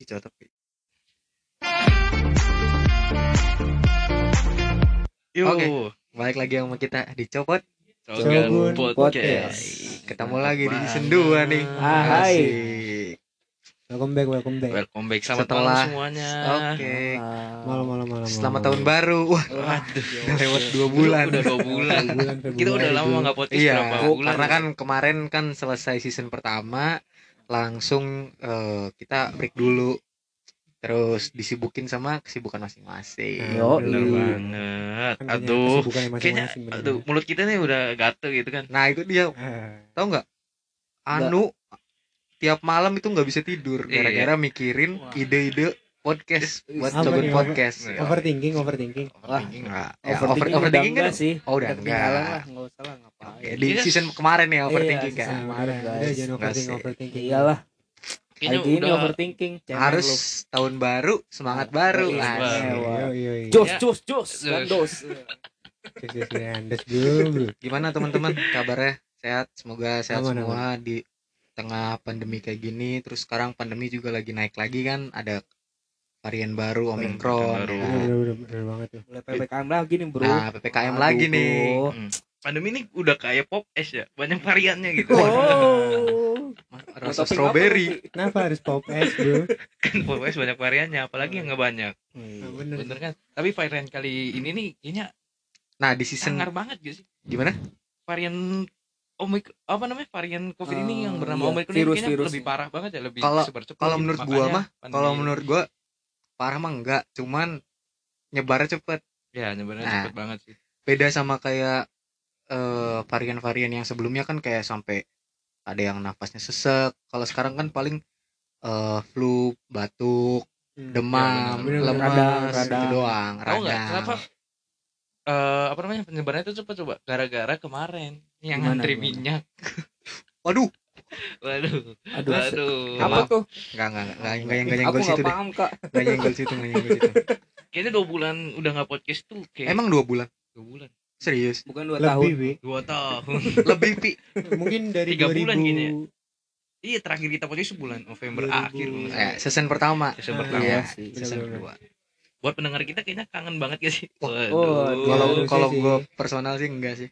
Dicocok. Yuk, Oke. Balik lagi sama kita dicopot. Shogun Podcast. Ketemu lagi di season 2 nih. Ah, hai. Asik. Welcome back, welcome back. Welcome back selamat Setelah- malam semuanya. Oke. Malam, malam, malam. Selamat malam. tahun baru. Wah, Waduh, udah lewat 2 bulan. Udah dua bulan. Bulan Kita udah lama nggak podcast Iya, berapa bulan. karena ya? kan kemarin kan selesai season pertama, langsung eh, kita break dulu. Terus disibukin sama kesibukan masing-masing. Yo, bener iya. banget. Kan Aduh, kesibukannya kayaknya masing-masing, bener-bener. aduh mulut kita nih udah gatel gitu kan. Nah, itu dia. Ah, Tahu nggak? Anu tiap malam itu nggak bisa tidur Iya. gara-gara mikirin ide-ide podcast buat nih, podcast. Iya. Overthinking, overthinking. Overthinking nggak? Ya, over, overthinking, kan? enggak sih Oh, udah enggak. lah nggak usah lah ngapain Oke, di Iya. season kemarin ya overthinking Iya, kan. season- Kemarin, guys. udah, jangan overthinking, sih. overthinking. iyalah Kayaknya hari ini udah overthinking Harus lu. tahun baru, semangat baru. Iya, Asik. baru. Yo. jos Ya. jos jos dan dos Yes, yes, yes, Andes dulu, bro. Gimana teman-teman kabarnya? Sehat? Semoga sehat Aman, semua di tengah pandemi kayak gini. Terus sekarang pandemi juga lagi naik lagi kan, ada varian baru Omicron. baru. ya. Bener, bener, bener banget tuh. mulai ppkm lagi nih bro Nah, PPKM Aduh, lagi nih. bro. Hmm. Pandemi ini udah kayak pop es ya, banyak variannya gitu. oh Rasa strawberry. Kenapa harus pop es, bro? kan pop es banyak variannya, apalagi yang nggak banyak. Nah, bener. Bener kan? Tapi varian kali ini nih kayaknya Nah, di season sangar banget gak sih? gimana? Varian Omik apa namanya varian covid ini yang bernama iya. Omicron Virus, ini virus. lebih parah banget ya lebih Kalau- Kalau gitu. menurut gua mah, kalau menurut gua parah mah enggak, cuman nyebarnya cepet. ya nyebarnya Nah. cepet banget sih Beda sama kayak eh, varian-varian yang sebelumnya kan kayak sampai ada yang nafasnya sesek. Kalau sekarang kan paling eh, flu, batuk, Hmm. demam, bener, bener. lemas, Radang, gitu radang. doang. tahu radang. kenapa eh apa namanya penyebarannya itu cepet coba gara-gara kemarin yang Gimana, gimana? minyak Waduh, waduh aduh waduh apa tuh enggak enggak enggak enggak enggak yang enggak aku nyenggol situ deh. paham kak Enggak nyenggol situ, enggak nyenggol situ. kayaknya dua bulan udah nggak podcast tuh kayak Emang dua bulan? dua bulan Serius? bukan dua Lebih, tahun Wi. dua tahun Lebih pi. Mungkin dari Tiga 2000 bulan gini ya? iya terakhir kita podcast bulan November 2000. akhir Eh, season pertama. Season Ah, pertama Iya, sih. season kedua. buat pendengar kita kayaknya kangen banget gak sih Oh, Waduh. aduh. Kalau Iya, kalau gue personal sih enggak sih.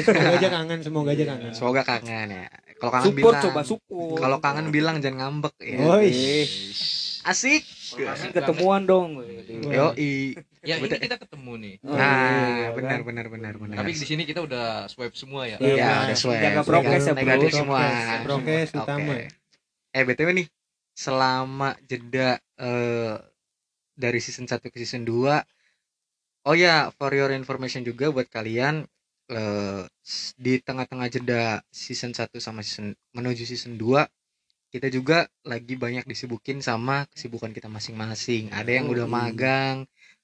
Semoga aja kangen, semoga aja kangen. Semoga kangen ya. Kalau kangen support bilang. coba support Kalau kangen bilang jangan ngambek ya. Eh, Asik. Asik ketemuan dong Yo i. ya ini Betul. kita ketemu nih Oh, Nah, iya, benar kan? benar benar benar. tapi di sini kita udah swipe semua ya Iya, ya Nah, udah sesuai. jaga prokes ya, bro. Semua. Prokes, prokes Oke. utama. Eh btw nih, selama jeda eh, dari season 1 ke season 2 Oh ya, for your information juga buat kalian eh, s- di tengah-tengah jeda season 1 sama season menuju season 2 kita juga lagi banyak disibukin sama kesibukan kita masing-masing. Ada yang udah magang,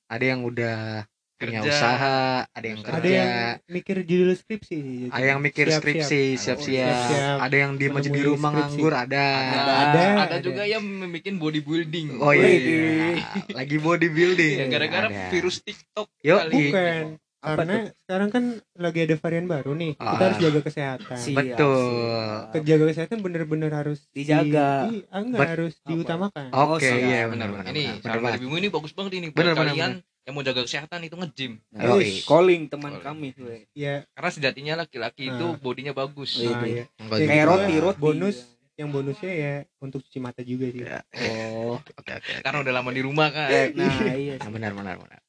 ada yang udah punya Kerja. usaha, ada yang Ada Ada kerja, yang mikir judul skripsi. ada yang mikir Siap-siap. skripsi, siap-siap. Ada yang diem aja di Menemui rumah skripsi. nganggur, ada. ada Ada, ada, ada. juga yang membuat bodybuilding Oh iya, lagi bodybuilding. Ya, gara-gara Ada. virus TikTok Yo, kali. Bukan. Apa Karena sekarang kan lagi ada varian baru nih. Kita Ah. harus jaga kesehatan. Siap, Betul. siap. Kejaga kesehatan bener-bener harus Dijaga. Di, ah, enggak Bet- harus diutamakan. Oke, Oh, siap. iya benar benar benar. ini benar, ini bagus banget ini buat Benar, benar, kalian yang mau jaga kesehatan itu nge-gym Nah, wih, calling teman Calling. kami weh. Ya, karena sejatinya laki-laki itu Nah. bodinya bagus Iya. ah, ya. Kayak roti roti Bonus yang bonusnya ya untuk cuci mata juga sih. Ya, oh Oke oke. karena udah lama di rumah kan nah iya Nah, benar benar benar.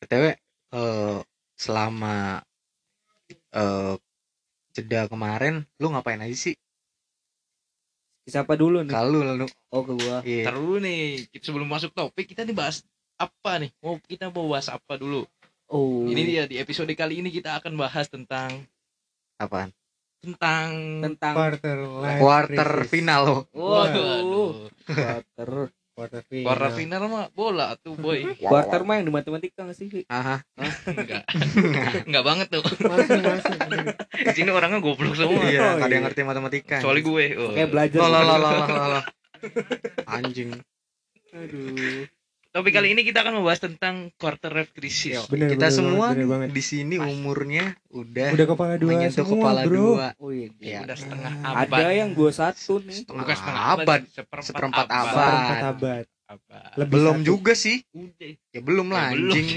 BTW eh selama eh jeda kemarin lu ngapain aja sih? siapa dulu nih Kalau lu oh ke gua. Ntar dulu nih sebelum masuk topik kita nih bahas apa nih mau kita mau bahas apa dulu oh ini dia di episode kali ini kita akan bahas tentang apaan? tentang tentang Quarter Quarter crisis. final lo. waduh Quarter final. quarter final mah bola tuh boy quarter mah yang di matematika nggak sih? Aha. enggak enggak banget tuh Masuk, masuk. di sini orangnya goblok semua Iya, Oh, ada yang iya. ngerti matematika. kecuali gue oh. kayak belajar Lo lo lo lo lo, lo. Anjing. aduh Topik kali ini kita akan membahas tentang quarter life crisis. Bener, kita bener semua bener di sini umurnya udah, Udah kepala dua menyentuh semua, kepala bro. dua Oh iya. Ya. Udah setengah Ada abad. yang dua satu nih. Bukan setengah abad seperempat, seperempat abad. Seperempat abad. Abad. Lebih belum satu. juga sih Udah. ya belum lah Eh, belum anjing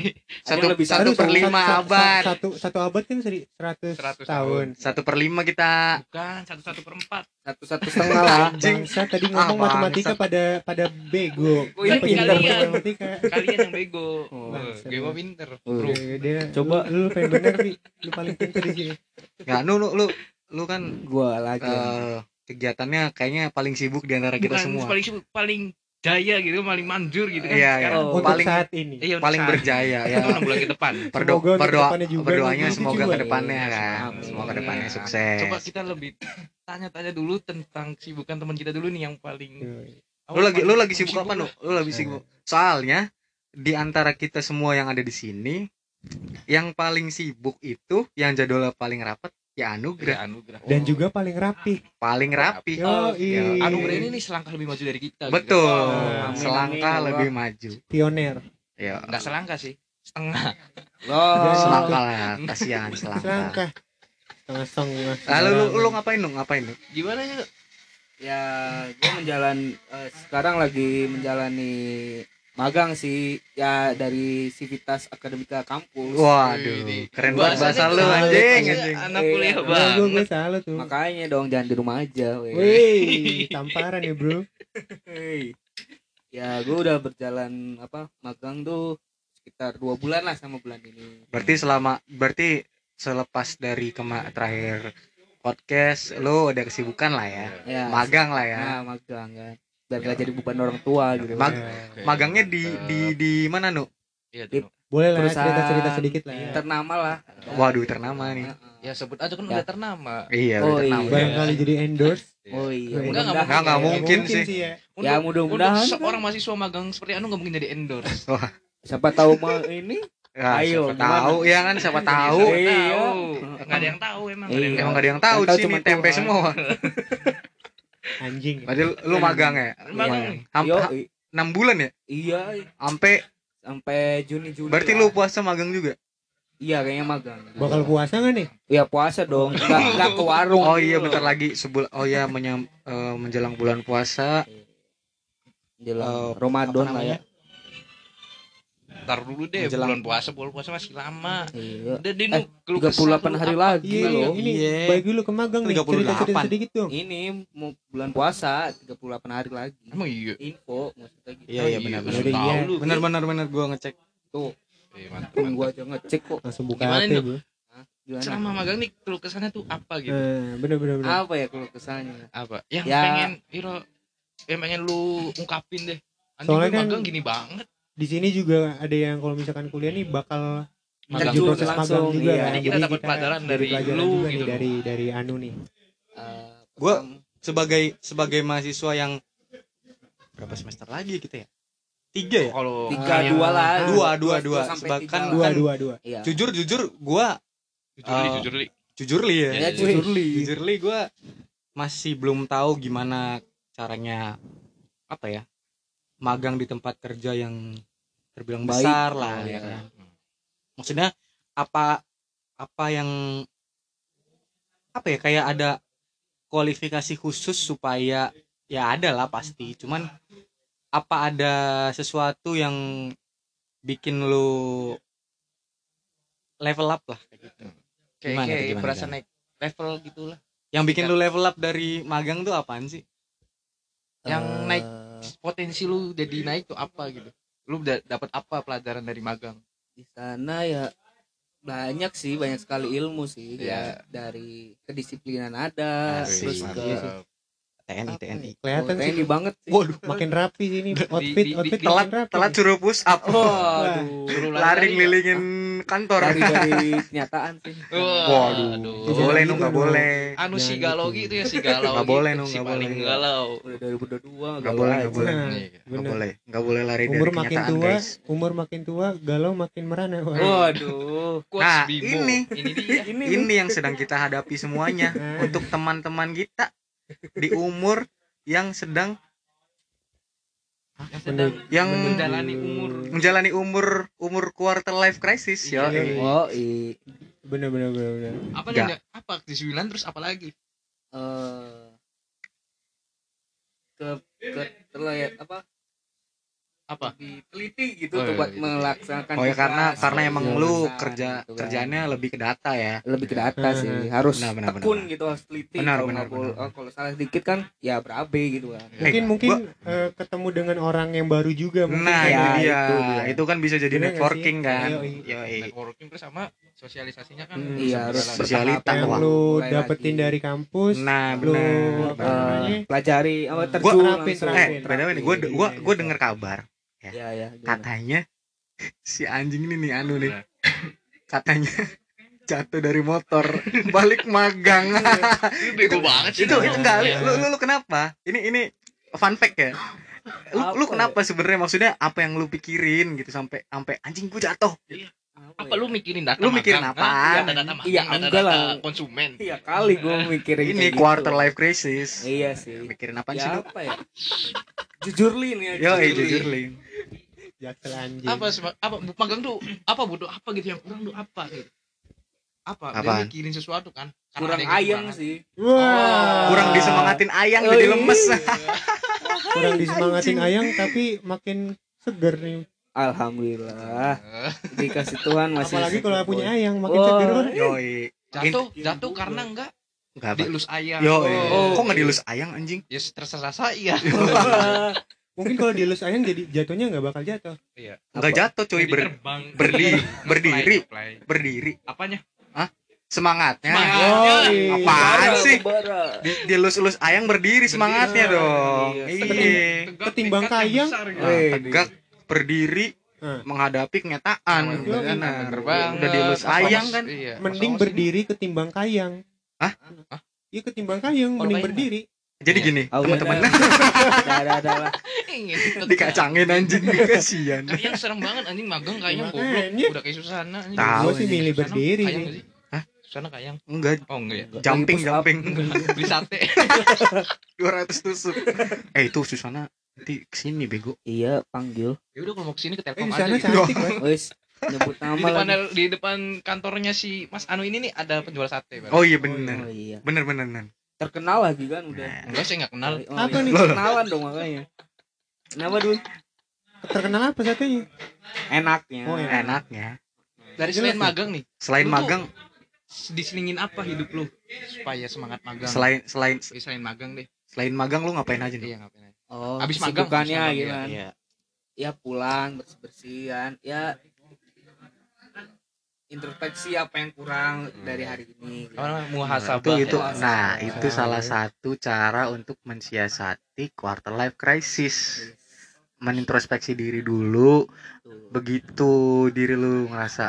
satu lebih satu per lima satu- abad Satu satu abad kan seri, 100, 100 tahun. satu per lima kita Bukan satu satu per empat. Satu satu setengah lah. Anjing. Bangsa tadi ngomong Ah, matematika bangsat. pada pada bego. Oh, ini ngomong matematika? Kalian yang bego. Oh, Gue mah pinter. Bro. Dia, dia Coba. lu, lu pengen bener Pi. Lu paling pintar di sini. nggak lu lu lu, lu kan Gua lagi. eh, kegiatannya kayaknya paling sibuk di antara kita Bukan semua paling sibuk, paling jaya gitu, paling manjur gitu kan. Iya, iya. Sekarang Oh. Untuk paling saat ini. Iya, untuk paling saat berjaya ini. ya enam bulan ke depan. Semoga depannya juga berdoanya gitu semoga juga. ke depannya Iya, kan semoga ke depannya Iya. sukses Coba kita lebih tanya-tanya dulu tentang kesibukan teman kita dulu nih yang paling lu lagi lu lagi sibuk apa nu lu lagi sibuk soalnya di antara kita semua yang ada di sini yang paling sibuk itu yang jadwalnya paling rapat ya anugerah Ya, anugerah. Dan juga paling rapi. paling rapi Yo, iya. anugerah ini nih selangkah lebih maju dari kita. betul Gitu. Amin, selangkah amin, lebih maju pioner. ya Enggak selangkah sih. Setengah. Loh. selangkah lah kasihan selangkah Selangkah. Setengah setengah. lalu lu, lu ngapain lu ngapain lu Gimana ya? Ya, gua menjalan eh, sekarang lagi menjalani magang sih ya dari Civitas Akademika Kampus. waduh keren banget bahasa lu anjing Iya, anjing Anak Iya, kuliah iya. Gue gue banget. salah tuh. Makanya dong jangan di rumah aja. weh. Wih, tamparan ya bro. Hei. Ya, gue udah berjalan apa magang tuh sekitar dua bulan lah sama bulan ini. berarti selama berarti selepas dari kema terakhir podcast lu ada kesibukan lah ya Ya, magang lah ya Nah, magang kan. Biar gak jadi beban orang tua gitu. Mag- Eh, magangnya di di di mana nu Iya, Di-. Boleh lah Perusahaan cerita-cerita sedikit lah. ya. Ternama lah. waduh ternama nih. Ya sebut aja kan Ya. udah ternama. iya Oh, udah ternama iya. Barangkali jadi endorse. Oh iya. Enggak, enggak Enggak, enggak mungkin sih. ya. Ya, mudah-mudahan kan. seorang mahasiswa magang seperti anu nggak mungkin jadi endorse. Siapa tahu mah ini Ya, Ayo, siapa tahu ya kan siapa tahu Siapa Iya. tahu. Nggak ada yang tahu emang. nggak ada yang Iya. emang tahu. gak ada yang tahu cuma tempe semua Anjing. berarti lu magang ya Magang. Ham- Yo, ha- i- enam bulan ya iya sampai sampai Juni Juli. berarti lah. lu puasa magang juga Iya kayaknya magang. Bakal puasa gak nih? Iya puasa dong. Enggak enggak ke warung. oh iya bentar loh. lagi sebul oh iya menyam- eh, menjelang bulan puasa Jelang Eh, Ramadan lah ya. Ntar dulu deh Menjelang- bulan puasa, bulan puasa masih lama. Iya. Udah deh Eh, nu keluh 38 kesah hari lu lagi Iya, loh. ini Iya. baik dulu ke magang nih. 38. Cerita-cerita sedikit dong. Ini mau bulan puasa 38 hari lagi. Emang iya. Info maksudnya gitu. Iya, iya, benar, benar. benar. Iya. lu. bener bener bener gua ngecek Tuh, Eh, mantap, mantap. gua aja ngecek kok. Langsung buka Gimana hati. Gimana? Selama magang nih keluh kesahnya tuh apa gitu? Eh, bener bener bener. Apa ya kalau kesannya? Apa? Yang Ya. pengen Iro yang pengen lu ungkapin deh. Anjing Soalnya gue kan- magang gini banget. Di sini juga ada yang kalau misalkan kuliah nih bakal menuju juga proses langsung, magang juga. iya. kan. Jadi kita dapat pelajaran dari pelajaran lu juga gitu nih loh. dari dari Anu nih. Eh, Gua- pertama- sebagai sebagai mahasiswa yang berapa semester lagi kita ya tiga ya Kalau tiga kayak- dua lah. Dua, dua, dua. kan lah. Dua kan- dua dua. Iya. jujur jujur gua Jujur li, Eh, jujur li. jujur li ya, Ya, jujur jujur li jujur li gue masih belum tahu gimana caranya apa ya magang di tempat kerja yang terbilang Baik. besar lah ya iya. kan maksudnya apa apa yang apa ya kayak ada kualifikasi khusus supaya ya ada lah pasti cuman apa ada sesuatu yang bikin lu level up lah kayak gitu Kayak Gimana kayak gimana, berasa gimana? naik level gitu lah. yang bikin Tingkat. lu level up dari magang tuh apaan sih Yang Eh, naik potensi lu jadi naik tuh apa gitu. Lu udah dapat apa pelajaran dari magang? di sana ya banyak sih banyak sekali ilmu sih Iya. ya dari kedisiplinan ada Asik. terus ke Iya sih. TNI Apa TNI Kelihatan oh, sih TNI banget sih waduh makin rapi sih ini outfit di- outfit di- makin telat rapi. telat suruh push up waduh Suruh lari lari-lari ngelilingin kantor dari dari kenyataan sih waduh nggak boleh gitu nu nggak boleh Anu si galau gitu. gitu ya si galau. Nggak gitu. boleh, Nu, si nggak paling boleh. galau. udah dari berdua Nggak galau boleh, aja. nggak boleh. Iya. nggak boleh nggak boleh lari dari umur makin tua guys umur makin tua galau makin merana Wah. waduh Nah, Bimo. ini. ini dia. ini, ini yang sedang kita hadapi semuanya untuk teman-teman kita di umur yang sedang yang sedang yang menjalani umur. menjalani umur umur quarter life crisis Iya. oh i bener bener bener bener. Apa nih apa? Di sembilan terus apa lagi? Eh ke ke terlihat apa apa lebih teliti gitu Oh, tuh iya, buat gitu. melaksanakan oh ya karena tugas, karena emang iya, lu urusan kerja gitu kan. kerjaannya lebih ke data ya lebih ke data sih harus Benar, benar, tekun benar. gitu harus teliti Benar, kalau benar, benar. oh, kalau salah sedikit kan ya berabe gitu kan mungkin Eh, mungkin eh, ketemu dengan orang yang baru juga mungkin nah kan. itu Ya, dia itu dia. itu kan bisa jadi Bener nggak networking kan Yoi. Yoi. networking terus sama sosialisasinya kan Hmm. iya harus berjalan. Sosialita, yang wah. lu dapetin lagi. dari kampus nah lu benar apa Eh, namanya pelajari apa Gua- terjun terapin, eh terapin. gue gue gue denger kabar ya. Ya gimana? katanya si anjing ini nih anu nih. Katanya jatuh dari motor balik magang. Itu bego banget sih itu itu enggak Iya. lu, lu lu kenapa? Ini ini fun fact ya. Lu, lu Apa kenapa sebenarnya? Maksudnya apa yang lu pikirin gitu sampai sampai anjing gua jatuh? Apa lu mikirin data Lu mikirin magang? apaan? Hah? data data magang Iya, data enggak lah. data konsumen. Iya kali gue mikirin ini gitu. quarter life crisis. Iya sih. Mikirin apa sih ya lu apa ya jujur lin ya yo eh, Lin. jujur lin. Jaksel anjing. Apa seba- apa magang tuh apa butuh apa gitu yang kurang tuh apa gitu? Apa? Dia Apaan? mikirin sesuatu kan? Karena kurang ada yang ayam kekurangan. sih. Wah. Kurang disemangatin ayang Oh, jadi iya. lemes. Kurang disemangatin ayang tapi makin seger nih. Alhamdulillah. Dikasih Tuhan masih apalagi kalau punya ayang makin Wah. seger yoi. Jatuh jatuh karena enggak enggak apa. dielus ayam. Yo Oh. kok nggak dilus ayang anjing? Ya terserah saya. Mungkin kalau dilus ayang jadi jatuhnya nggak bakal jatuh. Iya. Nggak jatuh cuy Jadi ber, terbang. berdiri. Berdiri. Berdiri. Apanya? Semangatnya. Semangat. Yoi. apaan sih? di, dilus-lus ayang berdiri semangatnya Berdiri. dong. Iya. iya. Tegak, Ketimbang kayang. besar, gitu. Nah, tegak berdiri Nah. menghadapi kenyataan. Benar udah dilus Apa ayang kan? Iya. mending berdiri ketimbang kayang Hah? Hah? iya ketimbang kayang Kalau mending berdiri jadi Iya. gini Oh, teman-teman udah, udah, udah, udah lah. Ingin. dikacangin anjing kasihan Kayang serem banget anjing magang kayang Makanya. goblok. Udah kayak Susana anjing. Tahu gua sih milih berdiri? Hah? Susana kayang. enggak Oh enggak ya. jumping jumping Beli sate. 200 tusuk eh itu Susana nanti ke sini bego iya panggil Ya udah kalau mau ke sini ke eh Telkom di aja sana gitu. cantik wes nyebut Di nama depan lagi di depan kantornya si Mas Anu ini nih ada penjual sate. Bang. oh iya oh bener iya bener bener bener terkenal lagi kan udah Nah, Enggak saya enggak kenal. Oh, Apa iya. nih? kenalan dong makanya kenapa dulu terkenal apa satenya enaknya Oh, enak. enaknya Dari selain magang nih, selain Lu magang diselingin apa hidup lu supaya semangat magang? selain selain Eh, selain magang deh. selain magang lu ngapain aja nih Iya ngapain aja. oh Abis magang, magang, gitu iya. kan iya ya pulang bersih bersihan ya introspeksi apa yang kurang dari hari ini gitu. Namanya? Nah, Muhasabah. itu itu ya. nah itu salah satu cara untuk mensiasati quarter life crisis menintrospeksi diri dulu Tuh. begitu diri lu ngerasa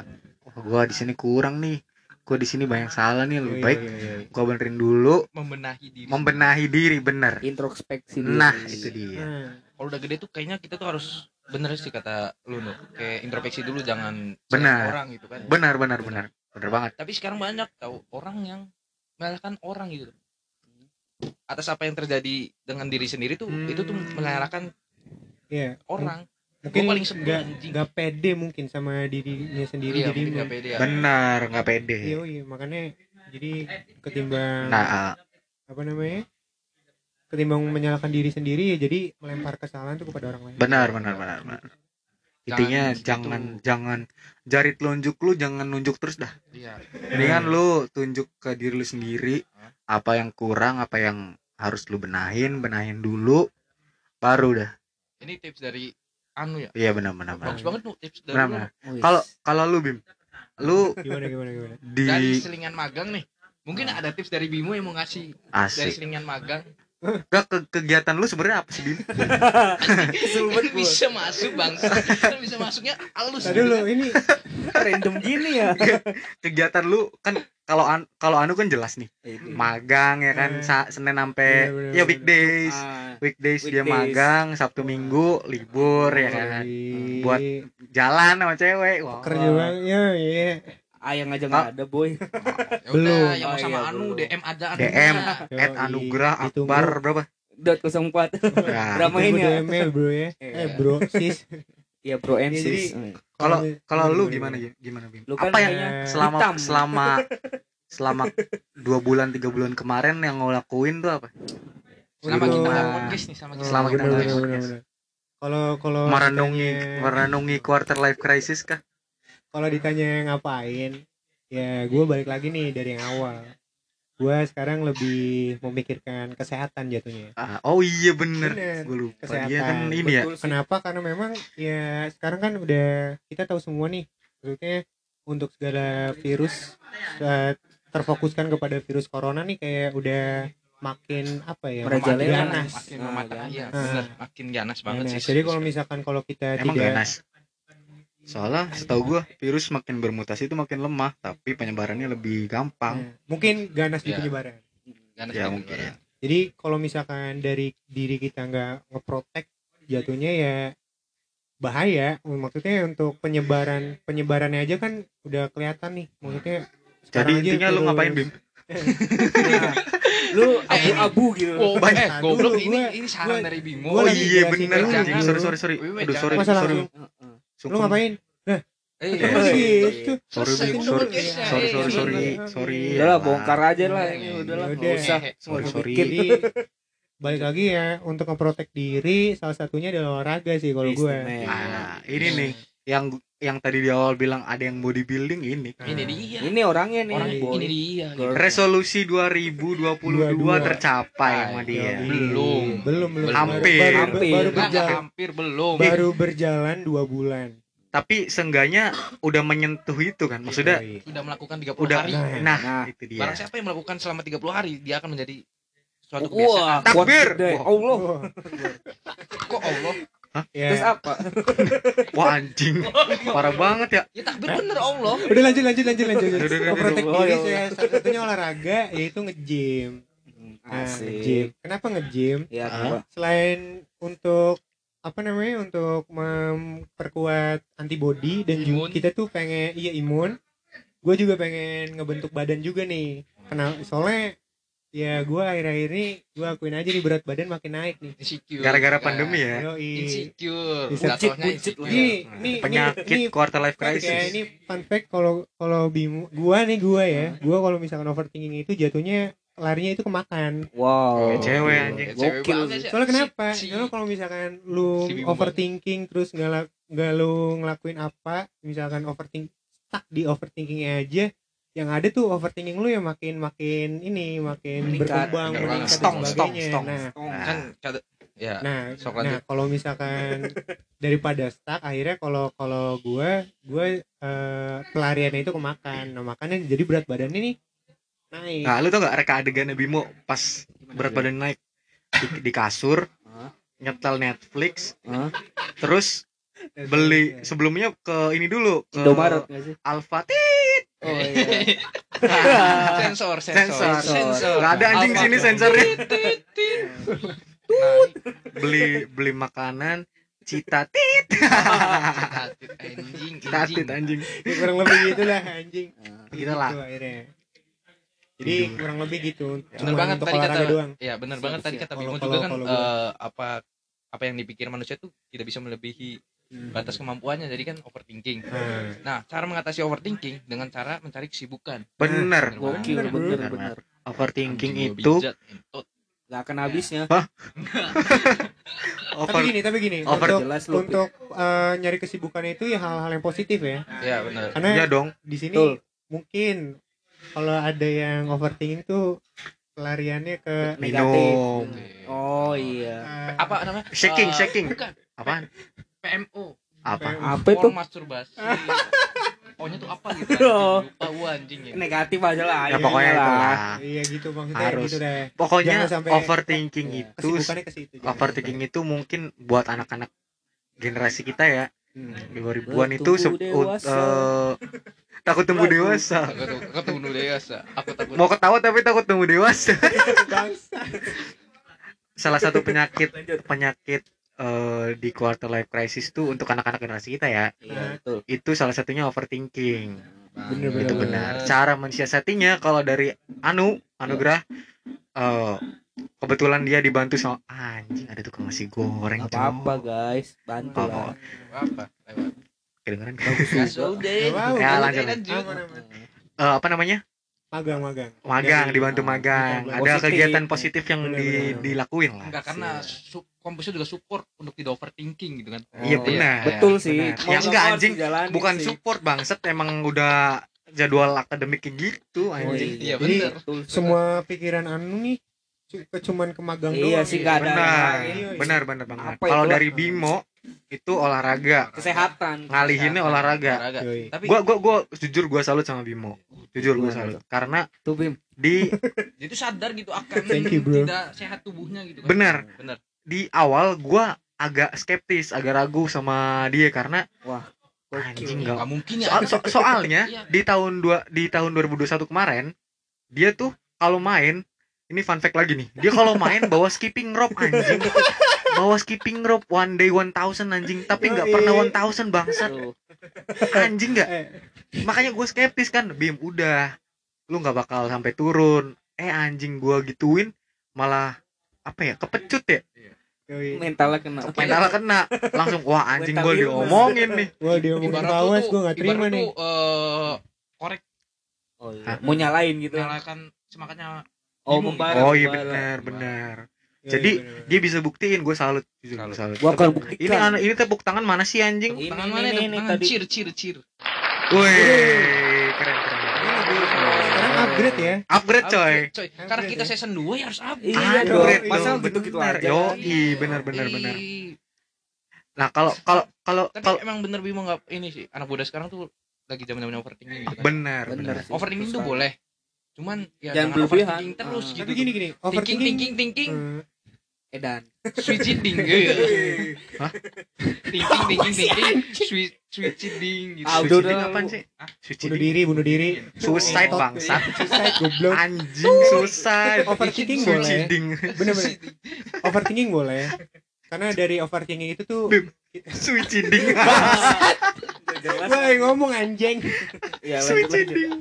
wah gua di sini kurang nih gua di sini banyak salah nih lebih Iya, baik iya, iya. gua benerin dulu membenahi diri. membenahi diri bener introspeksi diri. nah itu dia Nah, Kalau udah gede tuh kayaknya kita tuh harus bener sih kata lu Nuk. Kayak introspeksi dulu jangan Benar. orang gitu kan. benar benar benar benar banget Tapi sekarang banyak tahu orang yang menyalahkan orang gitu. Atas apa yang terjadi dengan diri sendiri tuh Hmm. itu tuh menyalahkan iya orang. mungkin Gua paling nggak nggak pede mungkin sama dirinya sendiri Iya, jadi pede ya. benar nggak pede iya iya makanya jadi ketimbang nah ah, apa namanya ketimbang menyalahkan diri sendiri ya jadi melempar kesalahan tuh kepada orang lain benar benar benar benar intinya Jangan jangan gitu. jangan jari telunjuk lu jangan nunjuk terus dah Iya. mendingan lu tunjuk ke diri lu sendiri apa yang kurang apa yang harus lu benahin benahin dulu baru dah Ini tips dari Anu ya. iya benar benar benar Bagus banget tuh tips dari benar Wis. kalau kalau lu bim lu gimana gimana gimana di Dari selingan magang nih. Mungkin ada tips dari Bimo yang mau ngasih dari asik selingan magang. Gak ke kegiatan lu sebenarnya apa sih banget gua. bisa masuk bangsa. Kan bisa masuknya halus. Tadi dulu ini random gini ya kegiatan lu kan kalau an kalau anu kan jelas nih magang ya kan. Sa- senin sampai Iya, ya bener. weekdays Ah, weekdays dia Weekdays. magang sabtu minggu libur ya kan. Buat jalan sama cewek wah kerja bang ya iya ayang aja nggak ada boy Ya Belum. yang Oh, sama iya, Anu belum. DM aja DM Anunya. at Ditunggu. akbar berapa dot 04 Nah, Drama ini ya. ML bro ya Iya. eh bro sis Iya bro and sis. kalau Kalau- kalau lu gimana, ya? Gimana Bim? Lu kan Apa yang selama hitam. selama selama dua bulan tiga bulan kemarin yang lo lakuin tuh apa? Selama kita Nah. nggak podcast nih, selama kita Selama nggak kita nggak podcast. kalau kalau Merenungi merenungi quarter life crisis kah? Kalau ditanya ngapain ya gue balik lagi nih dari yang awal gue sekarang lebih memikirkan kesehatan jatuhnya Ah, oh iya bener, Bener. gue lupa Kesehatan. dia kan ini ya. Kenapa karena memang ya sekarang kan udah kita tahu semua nih maksudnya untuk segala virus saat terfokuskan kepada virus corona nih kayak udah makin apa ya Merajalela. makin ganas Makin memata, ganas. iya, Nah. bener. Makin ganas banget Ganas. sih. jadi kalau misalkan kalau kita Emang tidak ganas. Soalnya setahu gua virus makin bermutasi itu makin lemah, tapi penyebarannya lebih gampang. Nah, mungkin ganas di Ya. penyebaran ganas Ya, mungkin. Jadi kalau misalkan dari diri kita nggak ngeprotek, jatuhnya ya bahaya. Maksudnya untuk penyebaran penyebarannya aja kan udah kelihatan nih. Maksudnya Jadi intinya lu ngapain Bim? Nah, lu abu-abu gitu. Oh, Banyak. eh, goblok ini ini saran gua- dari Bimo. Oh iya. Jangan. Sorry sorry sorry. Aduh sorry sorry. Heeh. lu ngapain? Eh, Iya. Gitu. Sorry sorry. Sorry Eh, sorry sorry. Sorry. Udah lah ya bongkar aja lah ini udah lah. Nggak usah. Sorry sorry. Balik lagi ya untuk ngeprotek diri salah satunya adalah olahraga sih kalau gue. Nah, ini nih yang yang tadi di awal bilang ada yang bodybuilding ini. Ini dia. Ini orangnya nih. Orang boy. ini dia. Girl. Resolusi 2022 Dua-dua. tercapai sama dia. Yoi. Belum. belum belum Hampir. baru, baru, Hampir. baru berjalan hampir belum. baru berjalan dua bulan. Tapi seenggaknya udah menyentuh itu kan. Maksudnya Yoi. Sudah melakukan 30 udah hari. Nah, nah, Nah. itu dia. Barang siapa yang melakukan selama 30 hari, dia akan menjadi suatu Wah, kebiasaan. Takbir. kuat gede. Wah. Allah. Wah, Kok Allah? Ya. Terus apa? Wah anjing. Parah banget ya. Ya takbir bener Allah. Udah lanjut lanjut lanjut lanjut. Udah, udah, udah, Memprotek udah. diri Oh, saya salah satunya olahraga yaitu nge-gym. Nah, nge-gym. Asik. Kenapa nge-gym? Ya, Ah. apa? Selain untuk apa namanya untuk memperkuat antibody dan Imun. juga kita tuh pengen iya imun. Gue juga pengen ngebentuk badan juga nih. Kenapa? Soalnya ya gue akhir-akhir ini gue akuin aja nih berat badan makin naik nih. Insecure. Gara-gara Kan. pandemi ya. Yoi. Insecure. Buncit, Jatuhnya buncit lah. Ini, ini, Penyakit ini, quarter life Kayak crisis. ini fun fact kalau kalau bimu gua nih gua ya gua kalau misalkan overthinking itu jatuhnya larinya itu ke makan Wow. Kayak cewek, anjing. Cewek Gokil ya. soalnya kenapa Si- si- soalnya kalau misalkan lu si overthinking terus nggak la- nggak lu ngelakuin apa misalkan overthink stuck di overthinkingnya aja yang ada tuh overthinking lu yang makin makin ini makin Meningkat. berkembang meningkat banget. dan Stong, stong, sebagainya stong. nah. kan ya nah Sok nah kalau misalkan daripada stuck akhirnya kalau kalau gua gua eh, pelariannya itu ke makan. Nah makanya jadi berat badan ini naik. Nah, lu tau gak reka adegannya Bimo pas berat badan naik? Di, di kasur, nyetel Netflix, terus beli sebelumnya ke ini dulu ke Indomaret? Alfati Oh iya. sensor sensor sensor. sensor Gak ada anjing Alpha. sini sensornya. Nah, beli beli makanan cita tit anjing tatit anjing anjing. Ya, kurang lebih gitu lah anjing Gitu lah. akhirnya jadi Gitu. kurang lebih gitu bener Cuman banget untuk tadi kata doang ya bener banget tadi kata Bimo juga kan eh, apa apa yang dipikir manusia tuh tidak bisa melebihi batas kemampuannya jadi kan overthinking nah, nah cara mengatasi overthinking dengan cara mencari kesibukan Bener. Gokil, Bener, bener, Bener, bener. Overthinking Anjing, itu bijak, entot. Gak akan habisnya. tapi over gini tapi gini over- untuk Jelas untuk eh, nyari kesibukan itu ya hal-hal yang positif ya ya bener karena ya dong. di sini Betul. mungkin kalau ada yang overthinking tuh pelariannya ke Negatif. Minum. Oh iya. eh, apa namanya Shaking, Eh, shaking. bukan Apaan? PMO Apa? Apa itu? Masturbasi pokoknya tuh apa gitu Oh. gua anjing ya Negatif aja lah. Ya pokoknya lah. itulah. iya gitu maksudnya Harus. gitu deh Pokoknya Jangan sampai- overthinking Iya. itu overthinking itu mungkin buat anak-anak generasi kita ya Hmm. 2000-an itu se- Bertumbuh ut- dewasa. eh, takut tumbuh dewasa aku tuh bunuh dewasa aku takut mau ketawa tapi takut tumbuh dewasa salah satu penyakit penyakit eh, di quarter life crisis tuh untuk anak-anak generasi kita ya. Iya, betul. itu salah satunya overthinking. Bener, itu bener. benar. Cara mensiasatinya kalau dari Anu Anugrah eh, kebetulan dia dibantu sama anjing ada tukang nasi goreng Gak apa-apa guys, bantu Apa? lah. apa lewat. Kedengeran? Ya Nggak apa-apa. Ya, lanjut. Eh, apa namanya? Magang magang. Magang Dari- dibantu magang. Positif. ada kegiatan positif yang Bener, di, bener. dilakuin lah. Enggak karena su- kampusnya juga support untuk tidak overthinking gitu kan Iya, Oh, benar. Betul sih. Benar. Ya, nggak enggak, anjing. bukan sih. support bangset emang udah jadwal akademiknya gitu Oh, anjing iya Jadi, bener Betul. semua pikiran anu nih cu- ke cuman ke magang Iya doang sih, ya. nggak ada benar Iya, iya. benar benar banget kalau itu? dari Bimo itu olahraga Kesehatan. ngalihinnya olahraga olahraga tapi gua gua gua jujur gua salut sama Bimo jujur gua Gimana salut karena Tuh Bim. di dia tuh sadar gitu akan Thank you, bro. tidak sehat tubuhnya gitu kan Benar. benar di awal gua agak skeptis agak ragu sama dia karena Wah. anjing nggak nggak mungkin ya. Soal- so- soalnya Iya. di tahun dua di tahun 2021 kemarin dia tuh kalau main ini fun fact lagi nih dia kalau main bawa skipping rope anjing. Bawa skipping rope one day one thousand anjing. Tapi nggak pernah one thousand bangsat. Anjing nggak? Eh, makanya gue skeptis kan bim udah. Lu nggak bakal sampai turun. Eh anjing gua gituin malah apa ya kepecut ya? Yoi. Mentalnya kena. mentalnya kena langsung wah anjing gue diomongin nih ibarat kawas lu gue tuh gak terima ibarat nih lu, eh, korek Oh, iya. Hah? Mau nyalain gitu. nyalakan semangatnya Oh, membara. oh iya membara. benar benar Yoi, jadi bener-bener. dia bisa buktiin gue salut jujur Salut. gua salut Gua akan ini buktikan. anak ini tepuk tangan mana sih anjing Ini, tangan ini, mana ini, ini tadi. cir cir cir Wih, keren keren. Upgrade ya Upgrade coy. coy karena kita season 2 ya harus upgrade Iya Upgrade Masa gitu-gitu bener. aja. Yoi, benar benar benar. Ih, Nah, kalau kalau kalau tapi kalau emang bener Bimo nggak ini sih anak muda sekarang tuh lagi zaman zaman overthinking gitu kan benar Bener benar. sih. overthinking tuh boleh cuman ya Jangan jangan berlebihan. overthinking terus Ah. gitu tapi gini gini thinking overthinking thinking thinking Hmm. Edan. switching iya Hah? thinking thinking thinking switch switching gitu Ah, udah, Suicide udah. apaan sih? Suicide. bunuh diri bunuh diri Suicide Top- bangsat. suicide goblok Anjing suicide. overthinking boleh Suiciding. bener-bener overthinking boleh karena dari overthinking itu tuh. Suiciding. Jelas. Wah ngomong anjing Ya, lanjut, lanjut. Suiciding.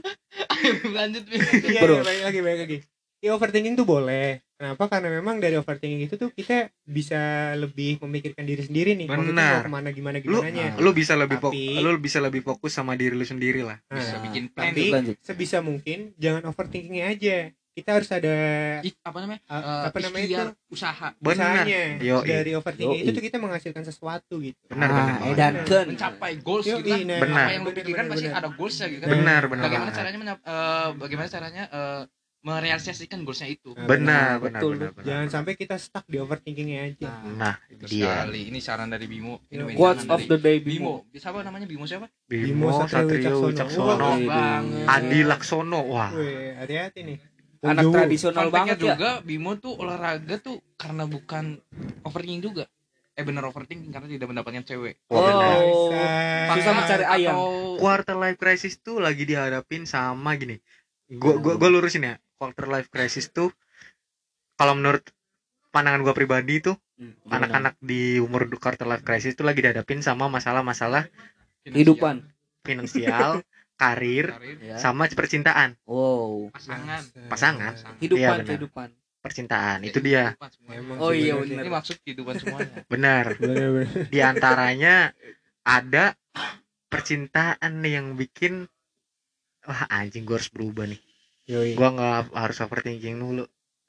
lanjut. Iya, Bro. iya, lagi, baik lagi. Ya overthinking tuh boleh. Kenapa? Karena memang dari overthinking itu tuh kita bisa lebih memikirkan diri sendiri nih. Benar. mau ke mana gimana Lu gimana lu bisa lebih fokus Tapi- lu bisa lebih fokus sama diri lu sendiri lah. bisa Nah, bikin plan tapi Lanjut. sebisa mungkin jangan overthinkingnya aja. Kita harus ada Ik- apa namanya uh, apa namanya itu usaha Benar. Dari overthinking Yoi. itu tuh kita menghasilkan sesuatu gitu. Benar Ah, benar. Edan kan. mencapai goals Yoi, gitu kan nah, Benar. apa yang lu benar, pikirkan benar, pasti benar. ada goalsnya gitu kan Benar benar. bagaimana caranya eh, bagaimana caranya merealisasikan goalsnya itu Nah, Benar benar Betul. benar. benar. Jangan sampai kita stuck di overthinkingnya aja. Nah, itu Betul dia. sekali ini saran dari Bimo ini Quotes of dari the day Bimo Bimo. siapa namanya Bimo siapa Bimo Bimo Satrio Wicaksono. Adi Laksono. Wah. Hati-hati nih. Anak Jowo. tradisional banget ya. juga Bimo tuh olahraga tuh karena bukan overthinking juga eh bener overthinking karena tidak mendapatkan cewek benar. Oh. Bangsat. Susah mencari ayam. quarter life crisis tuh lagi dihadapin sama gini. Gua gua gua lurusin ya. Quarter life crisis tuh kalau menurut pandangan gua pribadi tuh Hmm, anak-anak di umur quarter life crisis tuh lagi dihadapin sama masalah-masalah kehidupan. finansial, karir, karir, Ya. sama percintaan. Wow. pasangan Pasangan. Kehidupan, benar. kehidupan. Percintaan itu dia. Semuanya. Oh iya, bener bener. ini maksud kehidupan semuanya Benar. Di antaranya ada percintaan yang bikin wah anjing gua harus berubah nih. Yoi. Gua nggak harus overthinking dulu.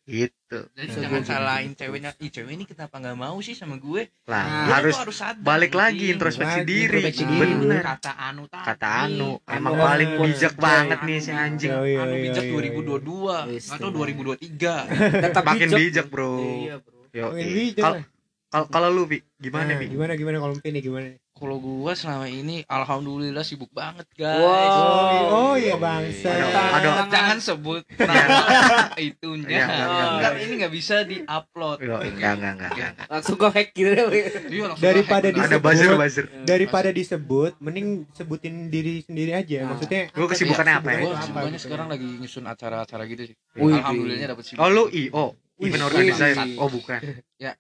Gitu. jadi jangan salahin gitu. ceweknya ih cewek ini kenapa nggak mau sih sama gue Lah, Nah, Gue harus harus sadar, balik lagi introspeksi diri. introspeksi Nah, Bener. kata Anu tadi Kata Anu, emang Anu, paling Anu, bijak Anu, banget Anu nih si anjing. Yoi, Anu yoi, bijak yoi, 2022 Wis, atau tuh. 2023 Tetap Makin bijak, Bro. Iya, bro. Yo, Makin bijak Kalau lah. Kalau kalau lu, Bi, gimana, Nah, Bi? gimana gimana kalau Mpi nih gimana? kalau gua selama ini alhamdulillah sibuk banget guys Oh, oh iya bangsa. Ada- ada- jangan sebut nama itunya Iya, iya, iya, Ntar iya. ini nggak bisa diupload Yo, enggak, enggak, enggak, enggak. Langsung gue hack gitu. Iya, langsung Daripada hack, di- Ada disebut. buzzer, buzzer. Daripada disebut, mending sebutin diri sendiri aja. Nah. Maksudnya Lu apa kesibukannya apa ya? Gua Kesibukannya gitu. sekarang lagi nyusun acara-acara gitu sih alhamdulillahnya dapat sibuk Oh, lu IO, event organizer. Oh, bukan. ya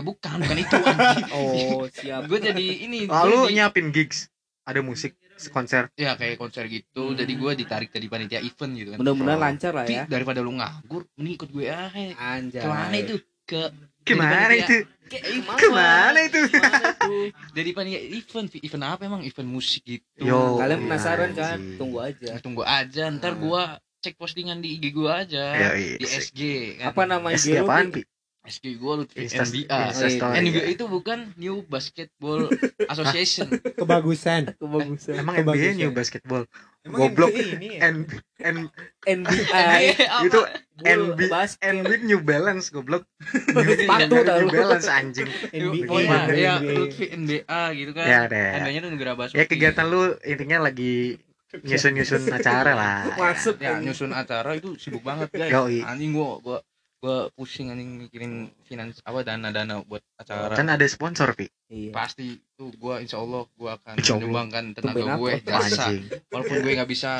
bukan bukan itu anjing. Oh, siap. gue jadi ini Lalu jadi- nyiapin gigs. Ada musik. konser? Ya kayak konser gitu. Jadi gue ditarik jadi panitia event gitu kan. Mudah-mudahan Oh. lancar lah ya. Daripada lu nganggur mending ikut gue aja. Anjay. Ke mana itu? Ke jadi itu? Ke event. ke mana itu? Ke mana tuh? jadi panitia event event apa emang? Event musik gitu. Yo, kalian iya, penasaran kan? tunggu aja. Nah, tunggu aja. Ntar Hmm. gua cek postingan di IG gua aja. Ya, iya, di sih. SG kan? Apa nama SG IG SG Lutfi Insta- NBA iya. NBA itu bukan New Basketball Association kebagusan kebagusan emang kebagusan. NBA new basketball Emang Goblok. ini ya? N N NBA itu Bul- NB basket NB New Balance goblok New, New. Balance anjing NBA, Oh iya, ya NBA. Lutfi NBA gitu kan. ya deh NBA nya tuh negara Basuki. ya kegiatan lu intinya lagi nyusun nyusun acara lah masuk ya nyusun acara itu sibuk banget guys. Anjing gua gua gua pusing anjing mikirin finans apa dana-dana buat acara. kan ada sponsor pi iya Pasti tuh gua insya Allah gua akan Insya menyumbangkan tenaga Tumben gue jasa. Walaupun gue nggak bisa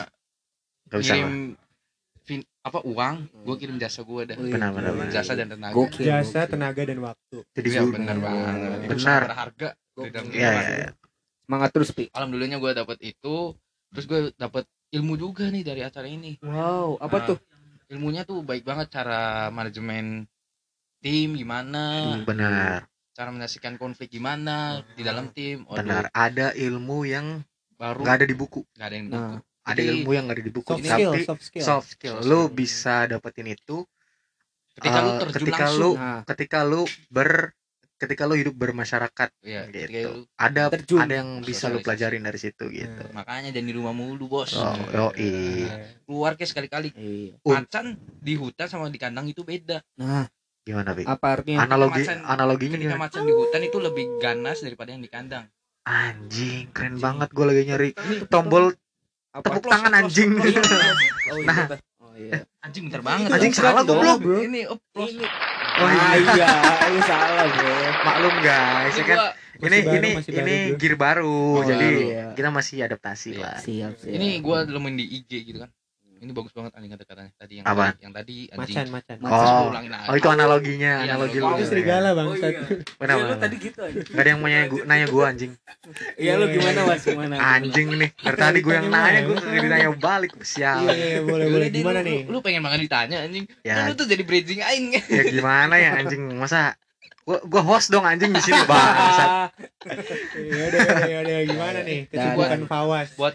gak bisa ngirim fin- apa uang, gue kirim jasa gue dah. Wih, Benar, benar, gokil. benar. Jasa dan tenaga. Gokil, jasa gokil. tenaga dan waktu jadi Iya guru benar banget. Itu Benar. ya, ya, ya. semangat terus pi Alhamdulillahnya gue dapet itu, terus gue dapet ilmu juga nih dari acara ini. wow apa Nah, tuh Ilmunya tuh baik banget cara manajemen tim gimana, Hmm, benar. cara menyelesaikan konflik gimana di dalam tim. Waduh, benar ada ilmu yang Baru nggak ada di buku. nggak ada yang Nah, buku. ada Jadi, ilmu yang nggak ada di buku. Soft skill tapi soft skill. soft skill. Soft lu skill. bisa dapetin itu Ketika lu eh, terjun ketika langsung, lu nah. ketika lu ber ketika lu hidup bermasyarakat ya, gitu ada Terjun. ada yang bisa lu Sosialisasi. pelajarin dari situ gitu makanya jangan di rumah mulu bos. oh yoi Keluar ke sekali-kali. iya. Macan di hutan sama di kandang itu beda. nah gimana bi apa artinya analogi macan- analoginya Ketika gimana macan di hutan itu lebih ganas daripada yang di kandang. anjing keren banget gue lagi nyari tombol apa tepuk tangan anjing oh iya Nah. Oh iya Anjing bentar banget. Anjing salah goblok, dong. bro. Ini ini Oh, ah iya. iya lu salah bro maklum guys Ini ya kan gua ini baru, ini masih baru, ini gear baru Oh, jadi iya. kita masih adaptasi Iya. lah siap siap ini gua nemuin di IG gitu kan. Ini bagus banget anjing kata-katanya tadi yang Apa? tadi, yang tadi anjing. macan macan Macan. Oh. gua ulangin lagi. oh itu analoginya Iya, analogi lu. Itu serigala bang Oh, iya. benar Iya, lu benar tadi gitu aja Gak ada yang mau nanya, gua- nanya gue anjing. Iya lu gimana mas? Gimana Anjing nih Dari tadi gue yang nanya Gue kagak ditanya balik. Iya Sial. Iya boleh Yaudah boleh. deh, gimana nih? Lu, lu pengen banget ditanya anjing. Ya. Kan lu tuh jadi bridging aing. ya gimana ya anjing? Masa Gue gua host dong anjing di sini bangsat. Ya udah ya udah gimana nih? kesibukan Fawas. Buat